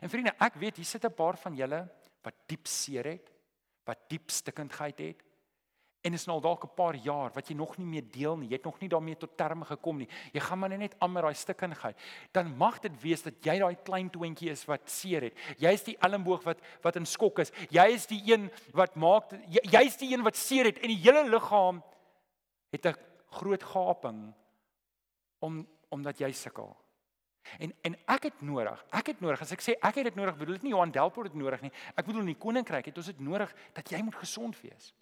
En vriende, ek weet hier sit 'n paar van julle wat diep seer het, wat diep stikkindheid het, En is nou dalk 'n paar jaar wat jy nog nie meer deel nie. Jy het nog nie daarmee tot terme gekom nie. Jy gaan maar net aan met daai stikkingheid. Dan mag dit wees dat jy daai klein twintjie is wat seer het. Jy is die elmboog wat wat in skok is. Jy is die een wat maak jy's die een wat seer het en die hele liggaam het 'n groot gaping om omdat jy sukkel. En en ek het nodig. Ek het nodig. As ek sê ek het dit nodig, bedoel ek nie Johan Delport het nodig nie. Ek bedoel in die koninkryk het ons dit nodig dat jy moet gesond wees.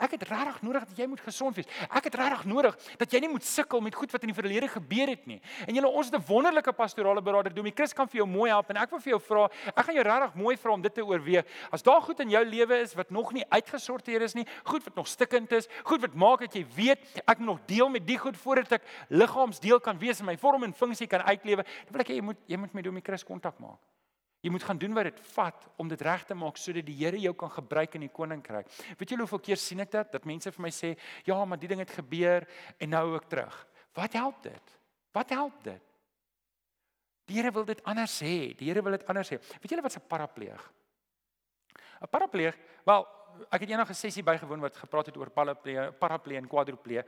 Ek het regtig nodig dat jy moet gesond wees. Ek het regtig nodig dat jy nie moet sukkel met goed wat in die verlede gebeur het nie. En julle ons het 'n wonderlike pastorale beraader, Domie Chris kan vir jou mooi help en ek wil vir jou vra, ek gaan jou regtig mooi vra om dit te oorweeg. As daar goed in jou lewe is wat nog nie uitgesorteer is nie, goed wat nog stikkend is, goed wat maak dat jy weet ek moet nog deel met die goed voordat ek liggaamsdeel kan wees en my vorm en funksie kan uitlewe, dan wil ek hê jy moet jy moet met Domie Chris kontak maak. Jy moet gaan doen wat dit vat om dit reg te maak sodat die Here jou kan gebruik in die koninkryk. Weet julle hoeveel keer sien ek dit dat mense vir my sê, "Ja, maar die ding het gebeur en nou ek terug." Wat help dit? Wat help dit? Die Here wil dit anders hê. Die Here wil dit anders hê. Weet julle wat 'n parapleeg? 'n Parapleeg, wel, ek het eendag 'n sessie bygewoon wat gepraat het oor parapleeg, parapleeg en quadrupleeg.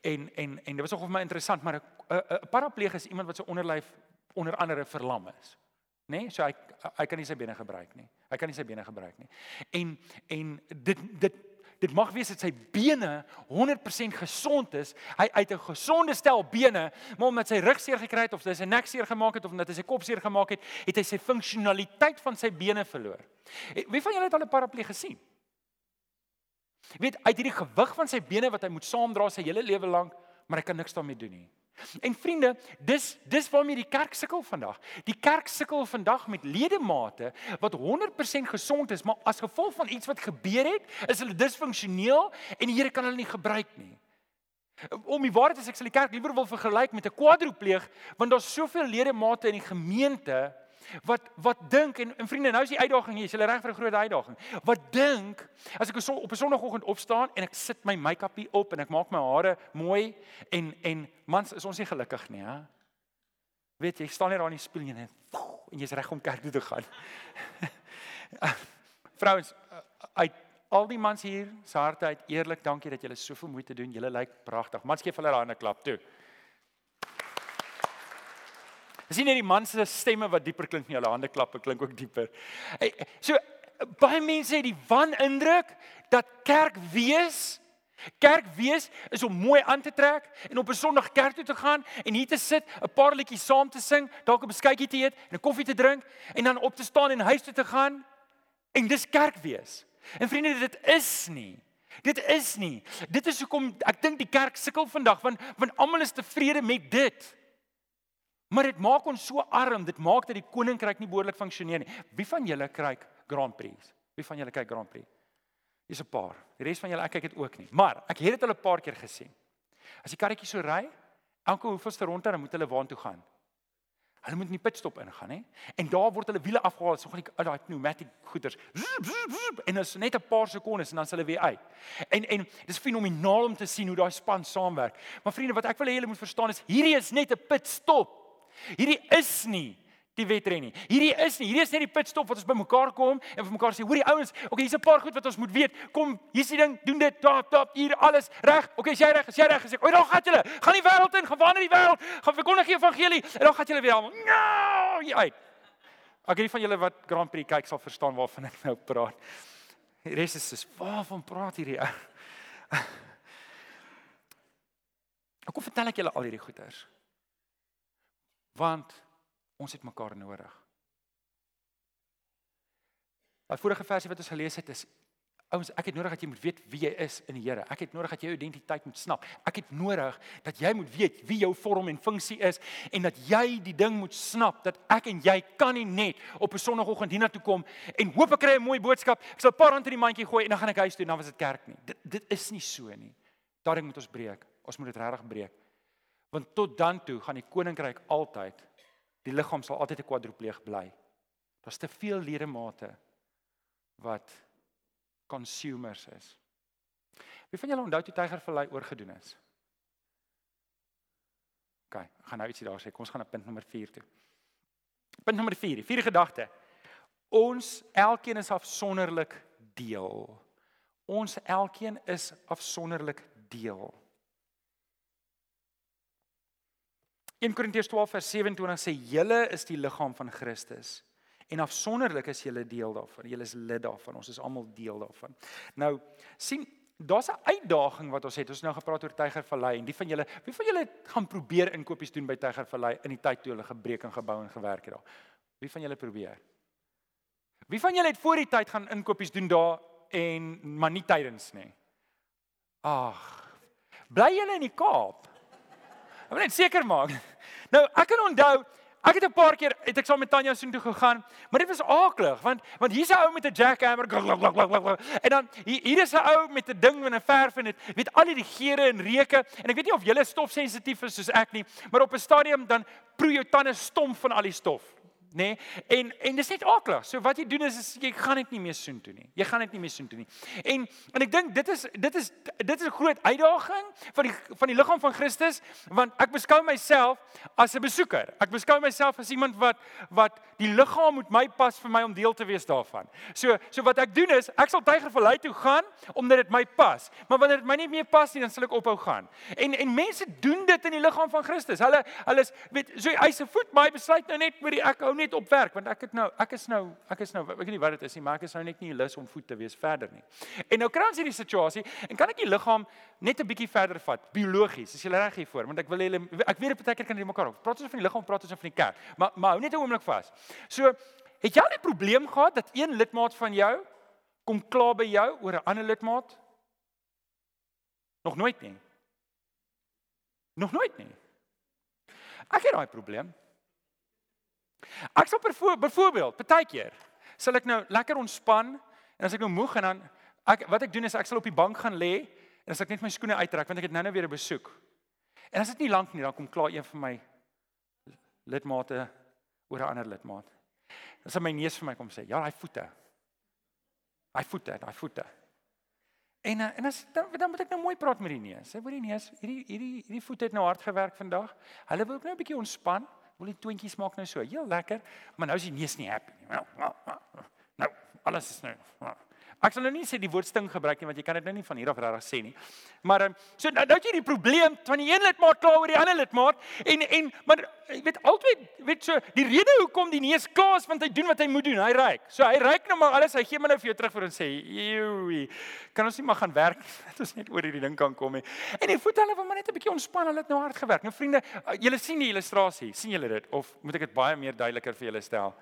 En en en dit was nogal vir my interessant, maar 'n parapleeg is iemand wat se onderlyf onder andere verlam is nê? Nee? So hy hy kan nie sy bene gebruik nie. Hy kan nie sy bene gebruik nie. En en dit dit dit mag wees dat sy bene 100% gesond is. Hy uit 'n gesonde stel bene, maar omdat sy rug seer gekry het of sy nek seer gemaak het of omdat hy sy kop seer gemaak het, het hy sy funksionaliteit van sy bene verloor. Wie van julle het al 'n paraplee gesien? Weet, uit hierdie gewig van sy bene wat hy moet saamdra sy hele lewe lank, maar hy kan niks daarmee doen nie. En vriende, dis dis waarmee die kerk sukkel vandag. Die kerk sukkel vandag met ledemate wat 100% gesond is, maar as gevolg van iets wat gebeur het, is hulle disfunksioneel en die Here kan hulle nie gebruik nie. Om die waarheid sê, ek sal die kerk liewer wil vergelyk met 'n kwadropleeg, want daar's soveel ledemate in die gemeente wat wat dink en, en vriende nou is die uitdaging hier, is jy reg vir 'n groot uitdaging. Wat dink as ek op 'n sonoggend opstaan en ek sit my make-upie op en ek maak my hare mooi en en mans is ons nie gelukkig nie, hè? Weet jy, ek staan hier daar in die spieël en en jy's reg om kerk toe te gaan. Vrouens, uit al die mans hier se harte uit eerlik dankie dat julle soveel moeite doen. Julle lyk pragtig. Mans gee vir hulle 'n hande klap toe. Dis nie net die man se stemme wat dieper klink nie, hulle hande klappe klink ook dieper. So baie mense het die wanindruk dat kerk wees Kerk wees is om mooi aan te trek en op 'n Sondag kerk toe te gaan en hier te sit, 'n paar liedjies saam te sing, dalk 'n beskuitjie te eet en 'n koffie te drink en dan op te staan en huis toe te gaan en dis kerk wees. En vriende, dit is nie. Dit is nie. Dit is hoekom ek dink die kerk sukkel vandag want want almal is tevrede met dit. Maar dit maak ons so arm, dit maak dat die koninkryk nie behoorlik funksioneer nie. Wie van julle kyk Grand Prix? Wie van julle kyk Grand Prix? Dis 'n paar. Die res van julle ek kyk dit ook nie. Maar ek het dit al 'n paar keer gesien. As die karretjie so ry, elke hoeveelste ronde dan moet hulle waartoe gaan. Hulle moet in die pitstop ingaan, hè? En daar word hulle wiele afgehaal, so gaan die daai pneumatic goeders. En dit is net 'n paar sekondes en dan sal hulle weer uit. En en dis fenomenaal om te sien hoe daai span saamwerk. Maar vriende, wat ek wil hê julle moet verstaan is hierdie is net 'n pitstop. Hierdie is nie die wedren nie. Hierdie is nie. Hierdie is net die pitstop wat ons bymekaar kom en vir mekaar sê, hoorie ouens, okay, hier's 'n paar goed wat ons moet weet. Kom, hier's die ding, doen dit, tap tap, hier alles reg. Okay, as jy reg is, jy reg gesê. Oor dan gaan julle, gaan die wêreld in, gaan wanneer die wêreld, gaan verkondig die evangelie en dan gaan julle weer almal. Nou, jy uit. Ek weet van julle wat Grand Prix kyk sal verstaan waarvan ek nou praat. Die res is is waarvan praat hierdie ou? Ek kom vertel ek julle al hierdie goeters want ons het mekaar nodig. Die vorige versie wat ons gelees het is ouens, ek het nodig dat jy moet weet wie jy is in die Here. Ek het nodig dat jy jou identiteit moet snap. Ek het nodig dat jy moet weet wie jou vorm en funksie is en dat jy die ding moet snap dat ek en jy kan nie net op 'n sonoggend hiernatoe kom en hoop ek kry 'n mooi boodskap. Ek sal 'n paar rand in die mandjie gooi en dan gaan ek huis toe en dan was dit kerk nie. Dit dit is nie so nie. Daarin moet ons breek. Ons moet dit regtig breek. Want tot dan toe gaan die koninkryk altyd die liggaam sal altyd 'n kwadropleeg bly. Daar's te veel ledemate wat consumers is. Wie van julle onthou toe Tiger Vallei oorgedoen is? OK, ek gaan nou ietsie daar sê. Kom ons gaan na punt nommer 4 toe. Punt nommer 4, die vierde gedagte. Ons elkeen is afsonderlik deel. Ons elkeen is afsonderlik deel. 1 Korintiërs 12 vers 27 sê julle is die liggaam van Christus en afsonderlik is julle deel daarvan. Julle is lid daarvan. Ons is almal deel daarvan. Nou sien Daar's 'n uitdaging wat ons het. Ons nou gepraat oor Tygervallei en die van julle, wie van julle gaan probeer inkopies doen by Tygervallei in die tyd toe hulle gebreek en gebou en gewerk het daar? Wie van julle probeer? Wie van julle het voor die tyd gaan inkopies doen daar en maar nie tydens nie. Ag. Bly julle in die Kaap? Ek wil net seker maak. Nou, ek kan onthou Ek het 'n paar keer het ek saam met Tanya soheen toe gegaan, maar dit was aaklig want want hier's 'n ou met 'n jackhammer en dan hier, hier is 'n ou met 'n ding met 'n verf en dit weet al die geure en reuke en ek weet nie of julle stofsensitief is soos ek nie, maar op 'n stadium dan proe jou tande stom van al die stof nê? Nee? En en dis net aklig. So wat jy doen is, is jy gaan dit nie meer soen toe nie. Jy gaan dit nie meer soen toe nie. En en ek dink dit is dit is dit is 'n groot uitdaging van die van die liggaam van Christus want ek beskou myself as 'n besoeker. Ek beskou myself as iemand wat wat die liggaam moet my pas vir my om deel te wees daarvan. So so wat ek doen is, ek sal Tygervallei toe gaan omdat dit my pas. Maar wanneer dit my nie meer pas nie, dan sal ek ophou gaan. En en mense doen dit in die liggaam van Christus. Hulle hulle is weet so hy se voet my besluit nou net met die ek hou net op werk want ek het nou ek is nou ek is nou ek weet nie wat dit is nie maar ek is nou net nie lus om voet te wees verder nie. En nou kry ons hierdie situasie en kan ek die liggaam net 'n bietjie verder vat biologies. Is jy reg hiervoor? Want ek wil julle ek weet baie keer kan jy mekaar op. Praat ons van die liggaam, praat ons van die kerk. Maar maar hou net 'n oomblik vas. So het jy al 'n probleem gehad dat een lidmaat van jou kom kla by jou oor 'n ander lidmaat? Nog nooit nie. Nog nooit nie. Ek het daai probleem. Ek sal byvoorbeeld, partykeer sal ek nou lekker ontspan en as ek nou moeg en dan ek wat ek doen is ek sal op die bank gaan lê en as ek net my skoene uittrek want ek het nou-nou weer 'n besoek. En as dit nie lank nie dan kom klaar een van my lidmate oor 'n ander lidmaat. Dan sal my neus vir my kom sê, "Ja, daai voete. Daai voete, daai voete." En en as dan, dan moet ek nou mooi praat met die neus. Sê hoor die neus, hierdie hierdie hierdie voete het nou hard gewerk vandag. Hulle wil ook nou 'n bietjie ontspan. Wil die twintjies maak nou so heel lekker, maar nou is die neus nie happy nie. Nou, nou, nou, nou alles is nou. Ek sal nou nie sê die woord sting gebruik nie want jy kan dit nou nie van hier af regtig sê nie. Maar ehm so nou nou jy die probleem van die een lidmaat kla oor die ander lidmaat en en maar jy weet altyd weet so die rede hoekom die neus klaas want hy doen wat hy moet doen. Hy ryk. So hy ryk nou maar alles. Hy gee my nou vir jou terug vir en sê, "Joe, kan ons nie maar gaan werk dat ons net oor hierdie ding kan kom nie." En die voet hulle wil maar net 'n bietjie ontspan. Hulle het nou hard gewerk. Nou vriende, julle sien die illustrasie. sien julle dit of moet ek dit baie meer duideliker vir julle stel?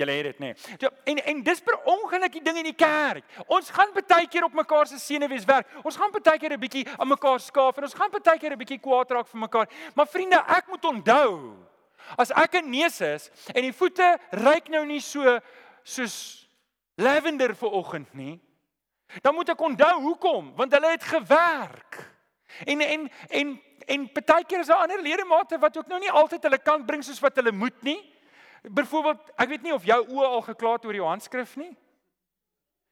Julle het dit nê. Nee. En en dis per ongeluk die ding in die kerk. Ons gaan baie keer op mekaar se senuwees werk. Ons gaan baie keer 'n bietjie aan mekaar skaaf en ons gaan baie keer 'n bietjie kwaad raak vir mekaar. Maar vriende, ek moet onthou as ek 'n neus is en die voete ryk nou nie so soos lavender vir oggend nie, dan moet ek onthou hoekom, want hulle het gewerk. En en en en baie keer is daar ander ledemate wat ook nou nie altyd hulle kan bring soos wat hulle moet nie. Byvoorbeeld, ek weet nie of jou oë al geklaar het oor jou handskrif nie.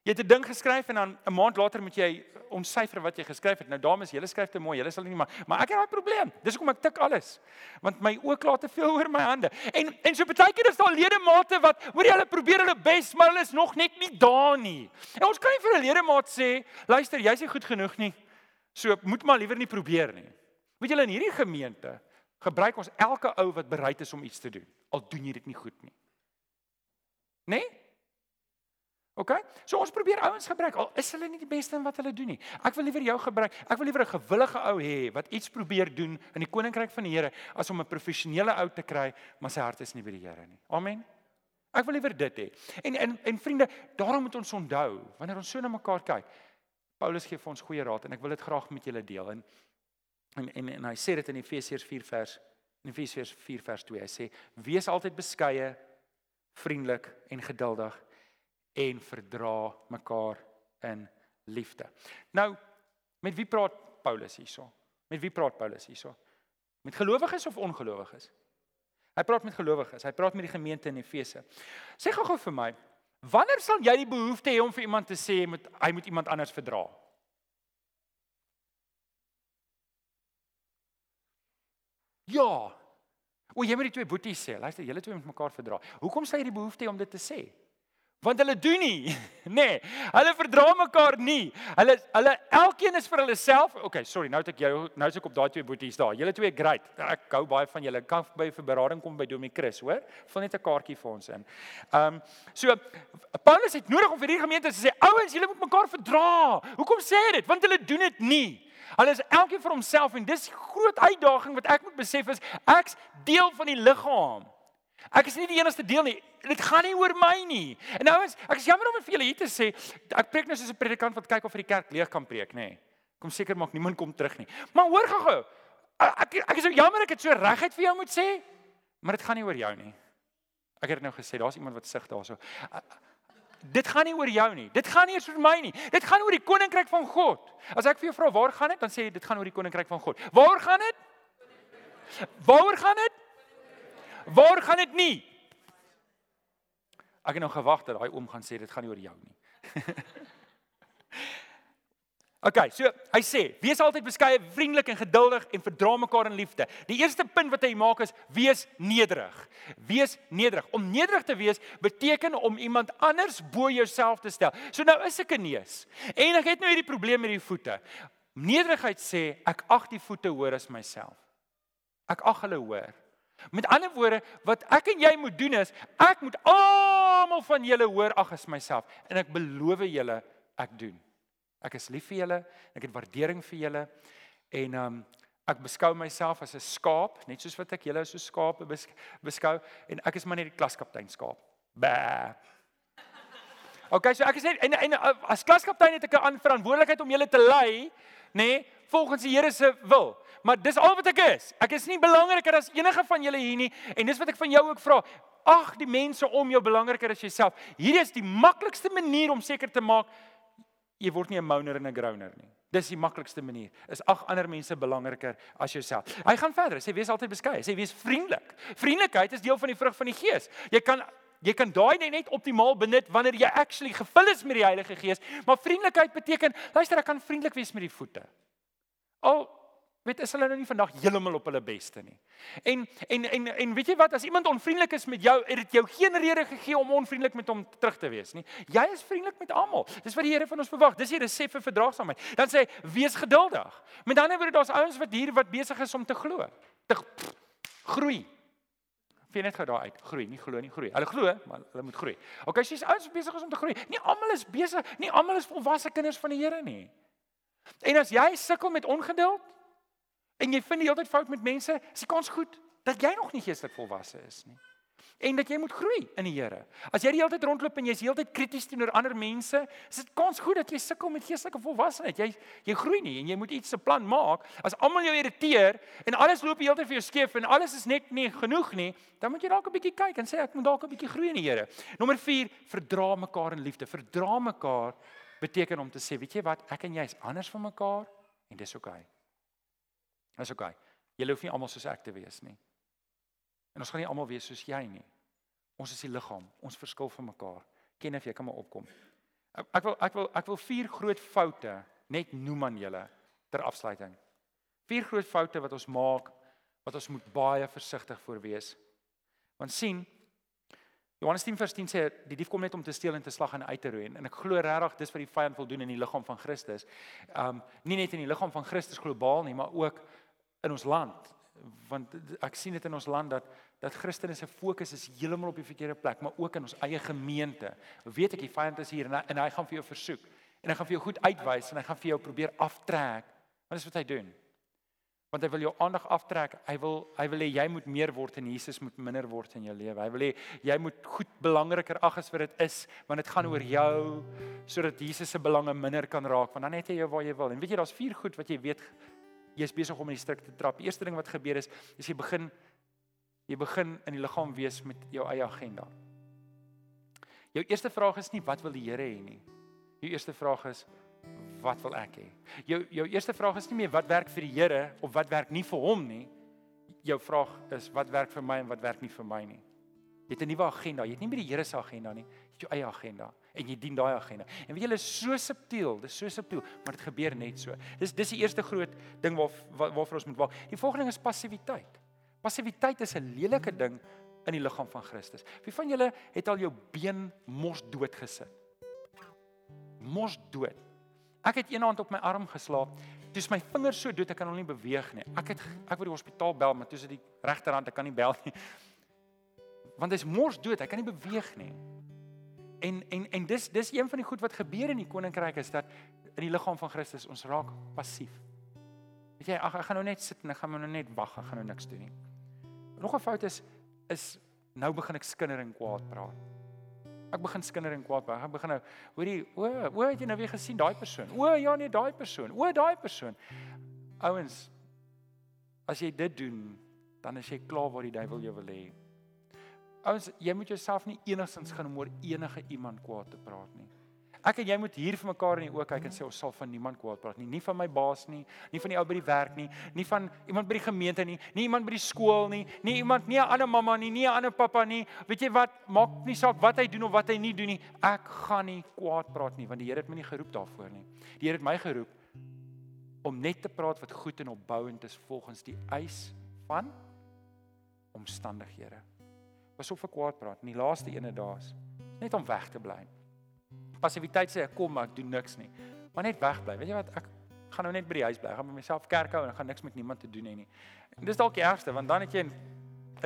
Jy het 'n ding geskryf en dan 'n maand later moet jy ontsyfer wat jy geskryf het. Nou dames, julle skryf te mooi, julle sal nie maar maar ek het daai probleem. Dis hoekom ek tik alles. Want my oë klaar te veel oor my hande. En en so baie keer is daar ledemate wat hoor jy hulle probeer hulle bes, maar hulle is nog net nie daar nie. En ons kan nie vir 'n ledemaat sê, luister, jy's nie goed genoeg nie. So moet maar liewer nie probeer nie. Weet julle in hierdie gemeente gebruik ons elke ou wat bereid is om iets te doen al doen jy dit nie goed nie. Né? Nee? OK? So ons probeer ouens gebruik al is hulle nie die beste in wat hulle doen nie. Ek wil liewer jou gebruik. Ek wil liewer 'n gewillige ou hê wat iets probeer doen in die koninkryk van die Here as om 'n professionele ou te kry maar sy hart is nie by die Here nie. Amen. Ek wil liewer dit hê. En en en vriende, daarom moet ons onthou wanneer ons so na mekaar kyk. Paulus gee vir ons goeie raad en ek wil dit graag met julle deel. En en en, en hy sê dit in Efesiërs 4 vers In Efesiërs 4 vers 2 hy sê: "Wees altyd beskeie, vriendelik en geduldig en verdra mekaar in liefde." Nou, met wie praat Paulus hierso? Met wie praat Paulus hierso? Met gelowiges of ongelowiges? Hy praat met gelowiges. Hy praat met die gemeente in Efese. Sê gou-gou vir my, wanneer sal jy die behoefte hê om vir iemand te sê moet hy moet iemand anders verdra? Ja. O, jy moet die twee boeties sê. Luister, julle twee moet mekaar verdra. Hoekom sê jy die behoefte om dit te sê? Want hulle doen nie, nê. Nee, hulle verdra mekaar nie. Hulle hulle elkeen is vir hulle self. Okay, sorry, nou het ek jou nou is ek op daai twee boeties daar. Julle twee great. Ek hou baie van julle. Kan by vir berading kom by Domie Chris, hoor? Vul net 'n kaartjie vir ons in. Ehm um, so Paulus het nodig om vir hierdie gemeente te sê, ouens, julle moet mekaar verdra. Hoekom sê hy dit? Want hulle doen dit nie. Hulle is elkeen vir homself en dis groot uitdaging wat ek moet besef is ek's deel van die liggaam. Ek is nie die enigste deel nie. dit gaan nie oor my nie. En ouens, ek is jammer om vir julle hier te sê, ek preek nou soos 'n predikant wat kyk of vir die kerk leeg kan preek, nê. Nee. Kom seker maak niemand kom terug nie. Maar hoor gou-gou. Ek ek is so jammer ek het so reguit vir jou moet sê, maar dit gaan nie oor jou nie. Ek het dit nou gesê, daar's iemand wat sug daarso. Dit gaan nie oor jou nie. Dit gaan nie eens oor my nie. Dit gaan oor die koninkryk van God. As ek vir jou vra waar gaan dit, dan sê jy dit gaan oor die koninkryk van God. Waar gaan dit? Waaroor gaan dit? Waar gaan dit nie? Ek het nou gewag dat daai oom gaan sê dit gaan nie oor jou nie. Okay, so hy sê, wees altyd beskeie, vriendelik en geduldig en verdra mekaar in liefde. Die eerste punt wat hy maak is wees nederig. Wees nederig. Om nederig te wees beteken om iemand anders bo jouself te stel. So nou is ek 'n neus. En ek het nou hierdie probleem met die voete. Nederigheid sê ek ag die voete hoër as myself. Ek ag hulle hoor. Met ander woorde, wat ek en jy moet doen is, ek moet almal van julle hoor ag as myself en ek beloof julle ek doen. Ek is lief vir julle, ek het waardering vir julle en um ek beskou myself as 'n skaap, net soos wat ek julle as 'n skaap beskou en ek is maar net die klaskaptein skaap. Ba. Okay, so ek is net en, en as klaskaptein het ek 'n verantwoordelikheid om julle te lei, nê, nee, volgens die Here se wil. Maar dis al wat ek is. Ek is nie belangriker as enige van julle hier nie en dis wat ek van jou ook vra. Ag die mense om jou belangriker as jouself. Hierdie is die maklikste manier om seker te maak jy word nie 'n moaner en 'n groaner nie. Dis die maklikste manier. Is ag ander mense belangriker as jouself. Hy gaan verder. Hy sê wees altyd beskeie. Hy sê wees vriendelik. Vriendelikheid is deel van die vrug van die Gees. Jy kan jy kan daai net optimaal benut wanneer jy actually gevul is met die Heilige Gees. Maar vriendelikheid beteken, luister, ek kan vriendelik wees met die voete. Al weet is hulle nou nie vandag heeltemal op hulle beste nie. En en en en weet jy wat as iemand onvriendelik is met jou, het dit jou geen rede gegee om onvriendelik met hom terug te wees nie. Jy is vriendelik met almal. Dis wat die Here van ons verwag. Dis die resep vir verdraagsaamheid. Dan sê hy wees geduldig. Met ander woorde daar's ouens wat hier wat besig is om te glo. Te pff, groei. Vind net gou daar uit. Groei, nie glo nie, groei. Hulle glo, maar hulle moet groei. Okay, sies ouens besig is om te groei. Nie almal is besig, nie almal is volwasse kinders van die Here nie. En as jy sukkel met ongeduld, en jy vind die hele tyd fout met mense, is die kans goed dat jy nog nie geestelik volwasse is nie. En dat jy moet groei in die Here. As jy die hele tyd rondloop en jy's heeltyd krities teenoor ander mense, is dit kans goed dat jy sukkel met geestelike volwassenheid. Jy jy groei nie en jy moet iets se plan maak. As almal jou irriteer en alles loop die hele tyd vir jou skeef en alles is net nie genoeg nie, dan moet jy dalk 'n bietjie kyk en sê ek moet dalk 'n bietjie groei in die Here. Nommer 4, verdra mekaar in liefde. Verdra mekaar beteken om te sê, weet jy wat, ek en jy is anders van mekaar en dis oukei. Okay. Dis oké. Okay. Julle hoef nie almal soos ek te wees nie. En ons gaan nie almal wees soos jy nie. Ons is die liggaam. Ons verskil van mekaar. Ken of jy kan maar opkom. Ek, wil ek wil ek wil vier groot foute net noem aan julle ter afsluiting. Vier groot foute wat ons maak wat ons moet baie versigtig voor wees. Want sien Johannes 10:10 sê die dief kom net om te steel en te slag en uit te roei en ek glo regtig dis wat die vyand wil doen in die liggaam van Christus. Um nie net in die liggaam van Christus globaal nie, maar ook in ons land want ek sien dit in ons land dat dat Christene se fokus is heeltemal op die verkeerde plek maar ook in ons eie gemeente. Weet ek die vyand is hier en hy, en hy gaan vir jou versoek en hy gaan vir jou goed uitwys en hy gaan vir jou probeer aftrek. Wat is wat hy doen? Want hy wil jou aandag aftrek. Hy wil hy wil hê jy moet meer word en Jesus moet minder word in jou lewe. Hy wil hê jy moet goed belangriker ag as wat dit is want dit gaan oor jou sodat Jesus se belange minder kan raak want dan het jy jou waar jy wil. En weet jy daar's vier goed wat jy weet jy's besig om in die struik te trap. Eerste ding wat gebeur is, is jy begin jy begin in die liggaam wees met jou eie agenda. Jou eerste vraag is nie wat wil die Here hê nie. Jou eerste vraag is wat wil ek hê? Jou jou eerste vraag is nie meer wat werk vir die Here of wat werk nie vir hom nie. Jou vraag is wat werk vir my en wat werk nie vir my nie. Jy het 'n nuwe agenda. Jy het nie meer die Here se agenda nie. Jy het jou eie agenda en jy dien daai agenda. En weet julle so subtiel, dis so subtiel, maar dit gebeur net so. Dis dis die eerste groot ding waar waar waarvoor ons moet waak. Die volgende ding is passiwiteit. Passiwiteit is 'n lelike ding in die liggaam van Christus. Wie van julle het al jou been mos dood gesit? Mos dood. Ek het een hand op my arm geslaap. Dis my vingers so dood ek kan hom nie beweeg nie. Ek het ek wou die hospitaal bel, maar toe is dit die regterhand, ek kan nie bel nie. Want hy's mos dood, hy kan nie beweeg nie. En en en dis dis een van die goed wat gebeur in die koninkryk is dat in die liggaam van Christus ons raak passief. Weet jy, ag ek gaan nou net sit en ek gaan nou net wag, ek gaan nou niks doen nie. Nog 'n fout is is Nou begin ek skinder en kwaad praat. Ek begin skinder en kwaad praat. Ek begin nou, hoorie, o, o, het jy nou weer gesien daai persoon? O, ja nee, daai persoon. O, daai persoon. Ouens, as jy dit doen, dan is jy klaar waar die duiwel jou wil hê. Ouens, jy moet jouself nie enigstens gaan om oor enige iemand kwaad te praat nie. Ek en jy moet hier vir mekaar in die oë kyk en sê ons sal van niemand kwaad praat nie, nie van my baas nie, nie van die ou by die werk nie, nie van iemand by die gemeente nie, nie iemand by die skool nie, nie iemand nie 'n ander mamma nie, nie 'n ander pappa nie. Weet jy wat? Maak nie saak wat hy doen of wat hy nie doen nie. Ek gaan nie kwaad praat nie want die Here het my nie geroep daarvoor nie. Die Here het my geroep om net te praat wat goed en opbouend is volgens die eis van omstandighede. Was of ek kwaad praat. In die laaste ene daar's net om weg te bly. Passiwiteit sê ek kom maar ek doen niks nie. Maar net wegbly. Weet jy wat? Ek gaan nou net by die huis bly. Ek gaan by myself kerk hou en ek gaan niks met niemand te doen hê nie. En dis dalk die ergste want dan het jy in,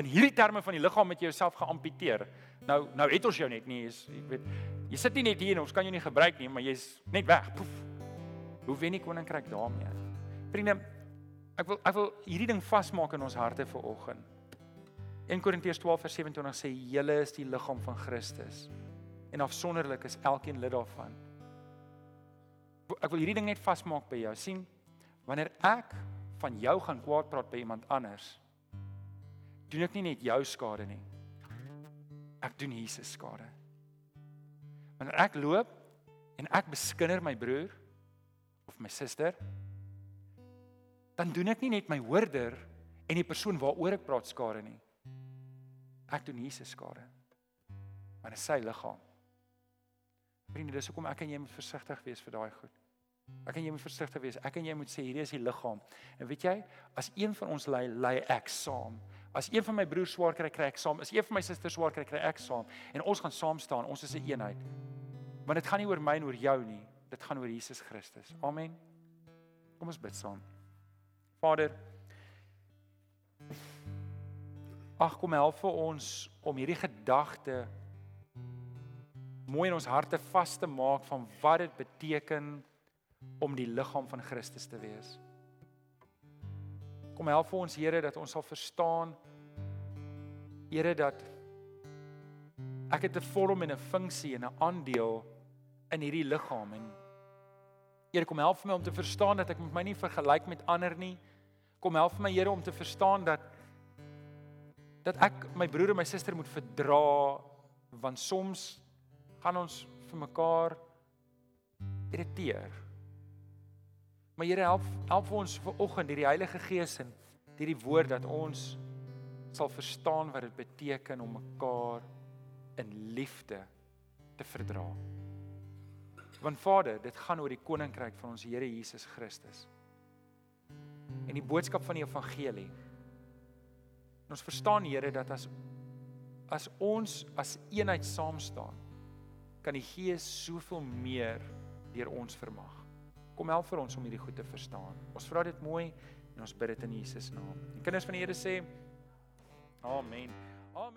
in hierdie terme van die liggaam met jouself geamputeer. Nou nou het ons jou net nie is jy weet jy sit nie net hier en ons kan jou nie gebruik nie, maar jy's net weg. Poef. Hoe wen die koninkryk daarmee? Vriende, ek wil ek wil hierdie ding vasmaak in ons harte vir oggend. 1 Korintiërs 12 vers 27 sê julle is die liggaam van Christus en afsonderlik is elkeen lid daarvan. Ek wil hierdie ding net vasmaak by jou. sien wanneer ek van jou gaan kwaad praat by iemand anders, doen ek nie net jou skade nie. Ek doen Jesus skade. Wanneer ek loop en ek beskinder my broer of my suster, dan doen ek nie net my hoorder en die persoon waaroor ek praat skade nie. Ek doen Jesus skade. Want dit is sy liggaam. Vriende, dis hoekom ek en jy moet versigtig wees vir daai goed. Ek en jy moet versigtig wees. Ek en jy moet sê hierdie is die liggaam. En weet jy, as een van ons lei, lei ek saam. As een van my broers swaar kry, kry ek saam. As een van my susters swaar kry, kry ek saam. En ons gaan saam staan. Ons is 'n een eenheid. Want dit gaan nie oor my en oor jou nie. Dit gaan oor Jesus Christus. Amen. Kom ons bid saam. Vader, Ag kom help vir ons om hierdie gedagte mooi in ons harte vas te maak van wat dit beteken om die liggaam van Christus te wees. Kom help vir ons Here dat ons sal verstaan Here dat ek het 'n vorm en 'n funksie en 'n aandeel in hierdie liggaam en Here kom help vir my om te verstaan dat ek my nie vergelyk met ander nie. Kom help vir my Here om te verstaan dat dat ek my broer en my suster moet verdra want soms gaan ons vir mekaar irriteer. Maar Here help help ons vir oggend deur die Heilige Gees en deur die woord dat ons sal verstaan wat dit beteken om mekaar in liefde te verdra. Want Vader, dit gaan oor die koninkryk van ons Here Jesus Christus. En die boodskap van die evangelie En ons verstaan Here dat as as ons as eenheid saam staan, kan die Gees soveel meer deur ons vermag. Kom help vir ons om hierdie goed te verstaan. Ons vra dit mooi en ons bid dit in Jesus naam. Die kinders van die Here sê Amen. Amen.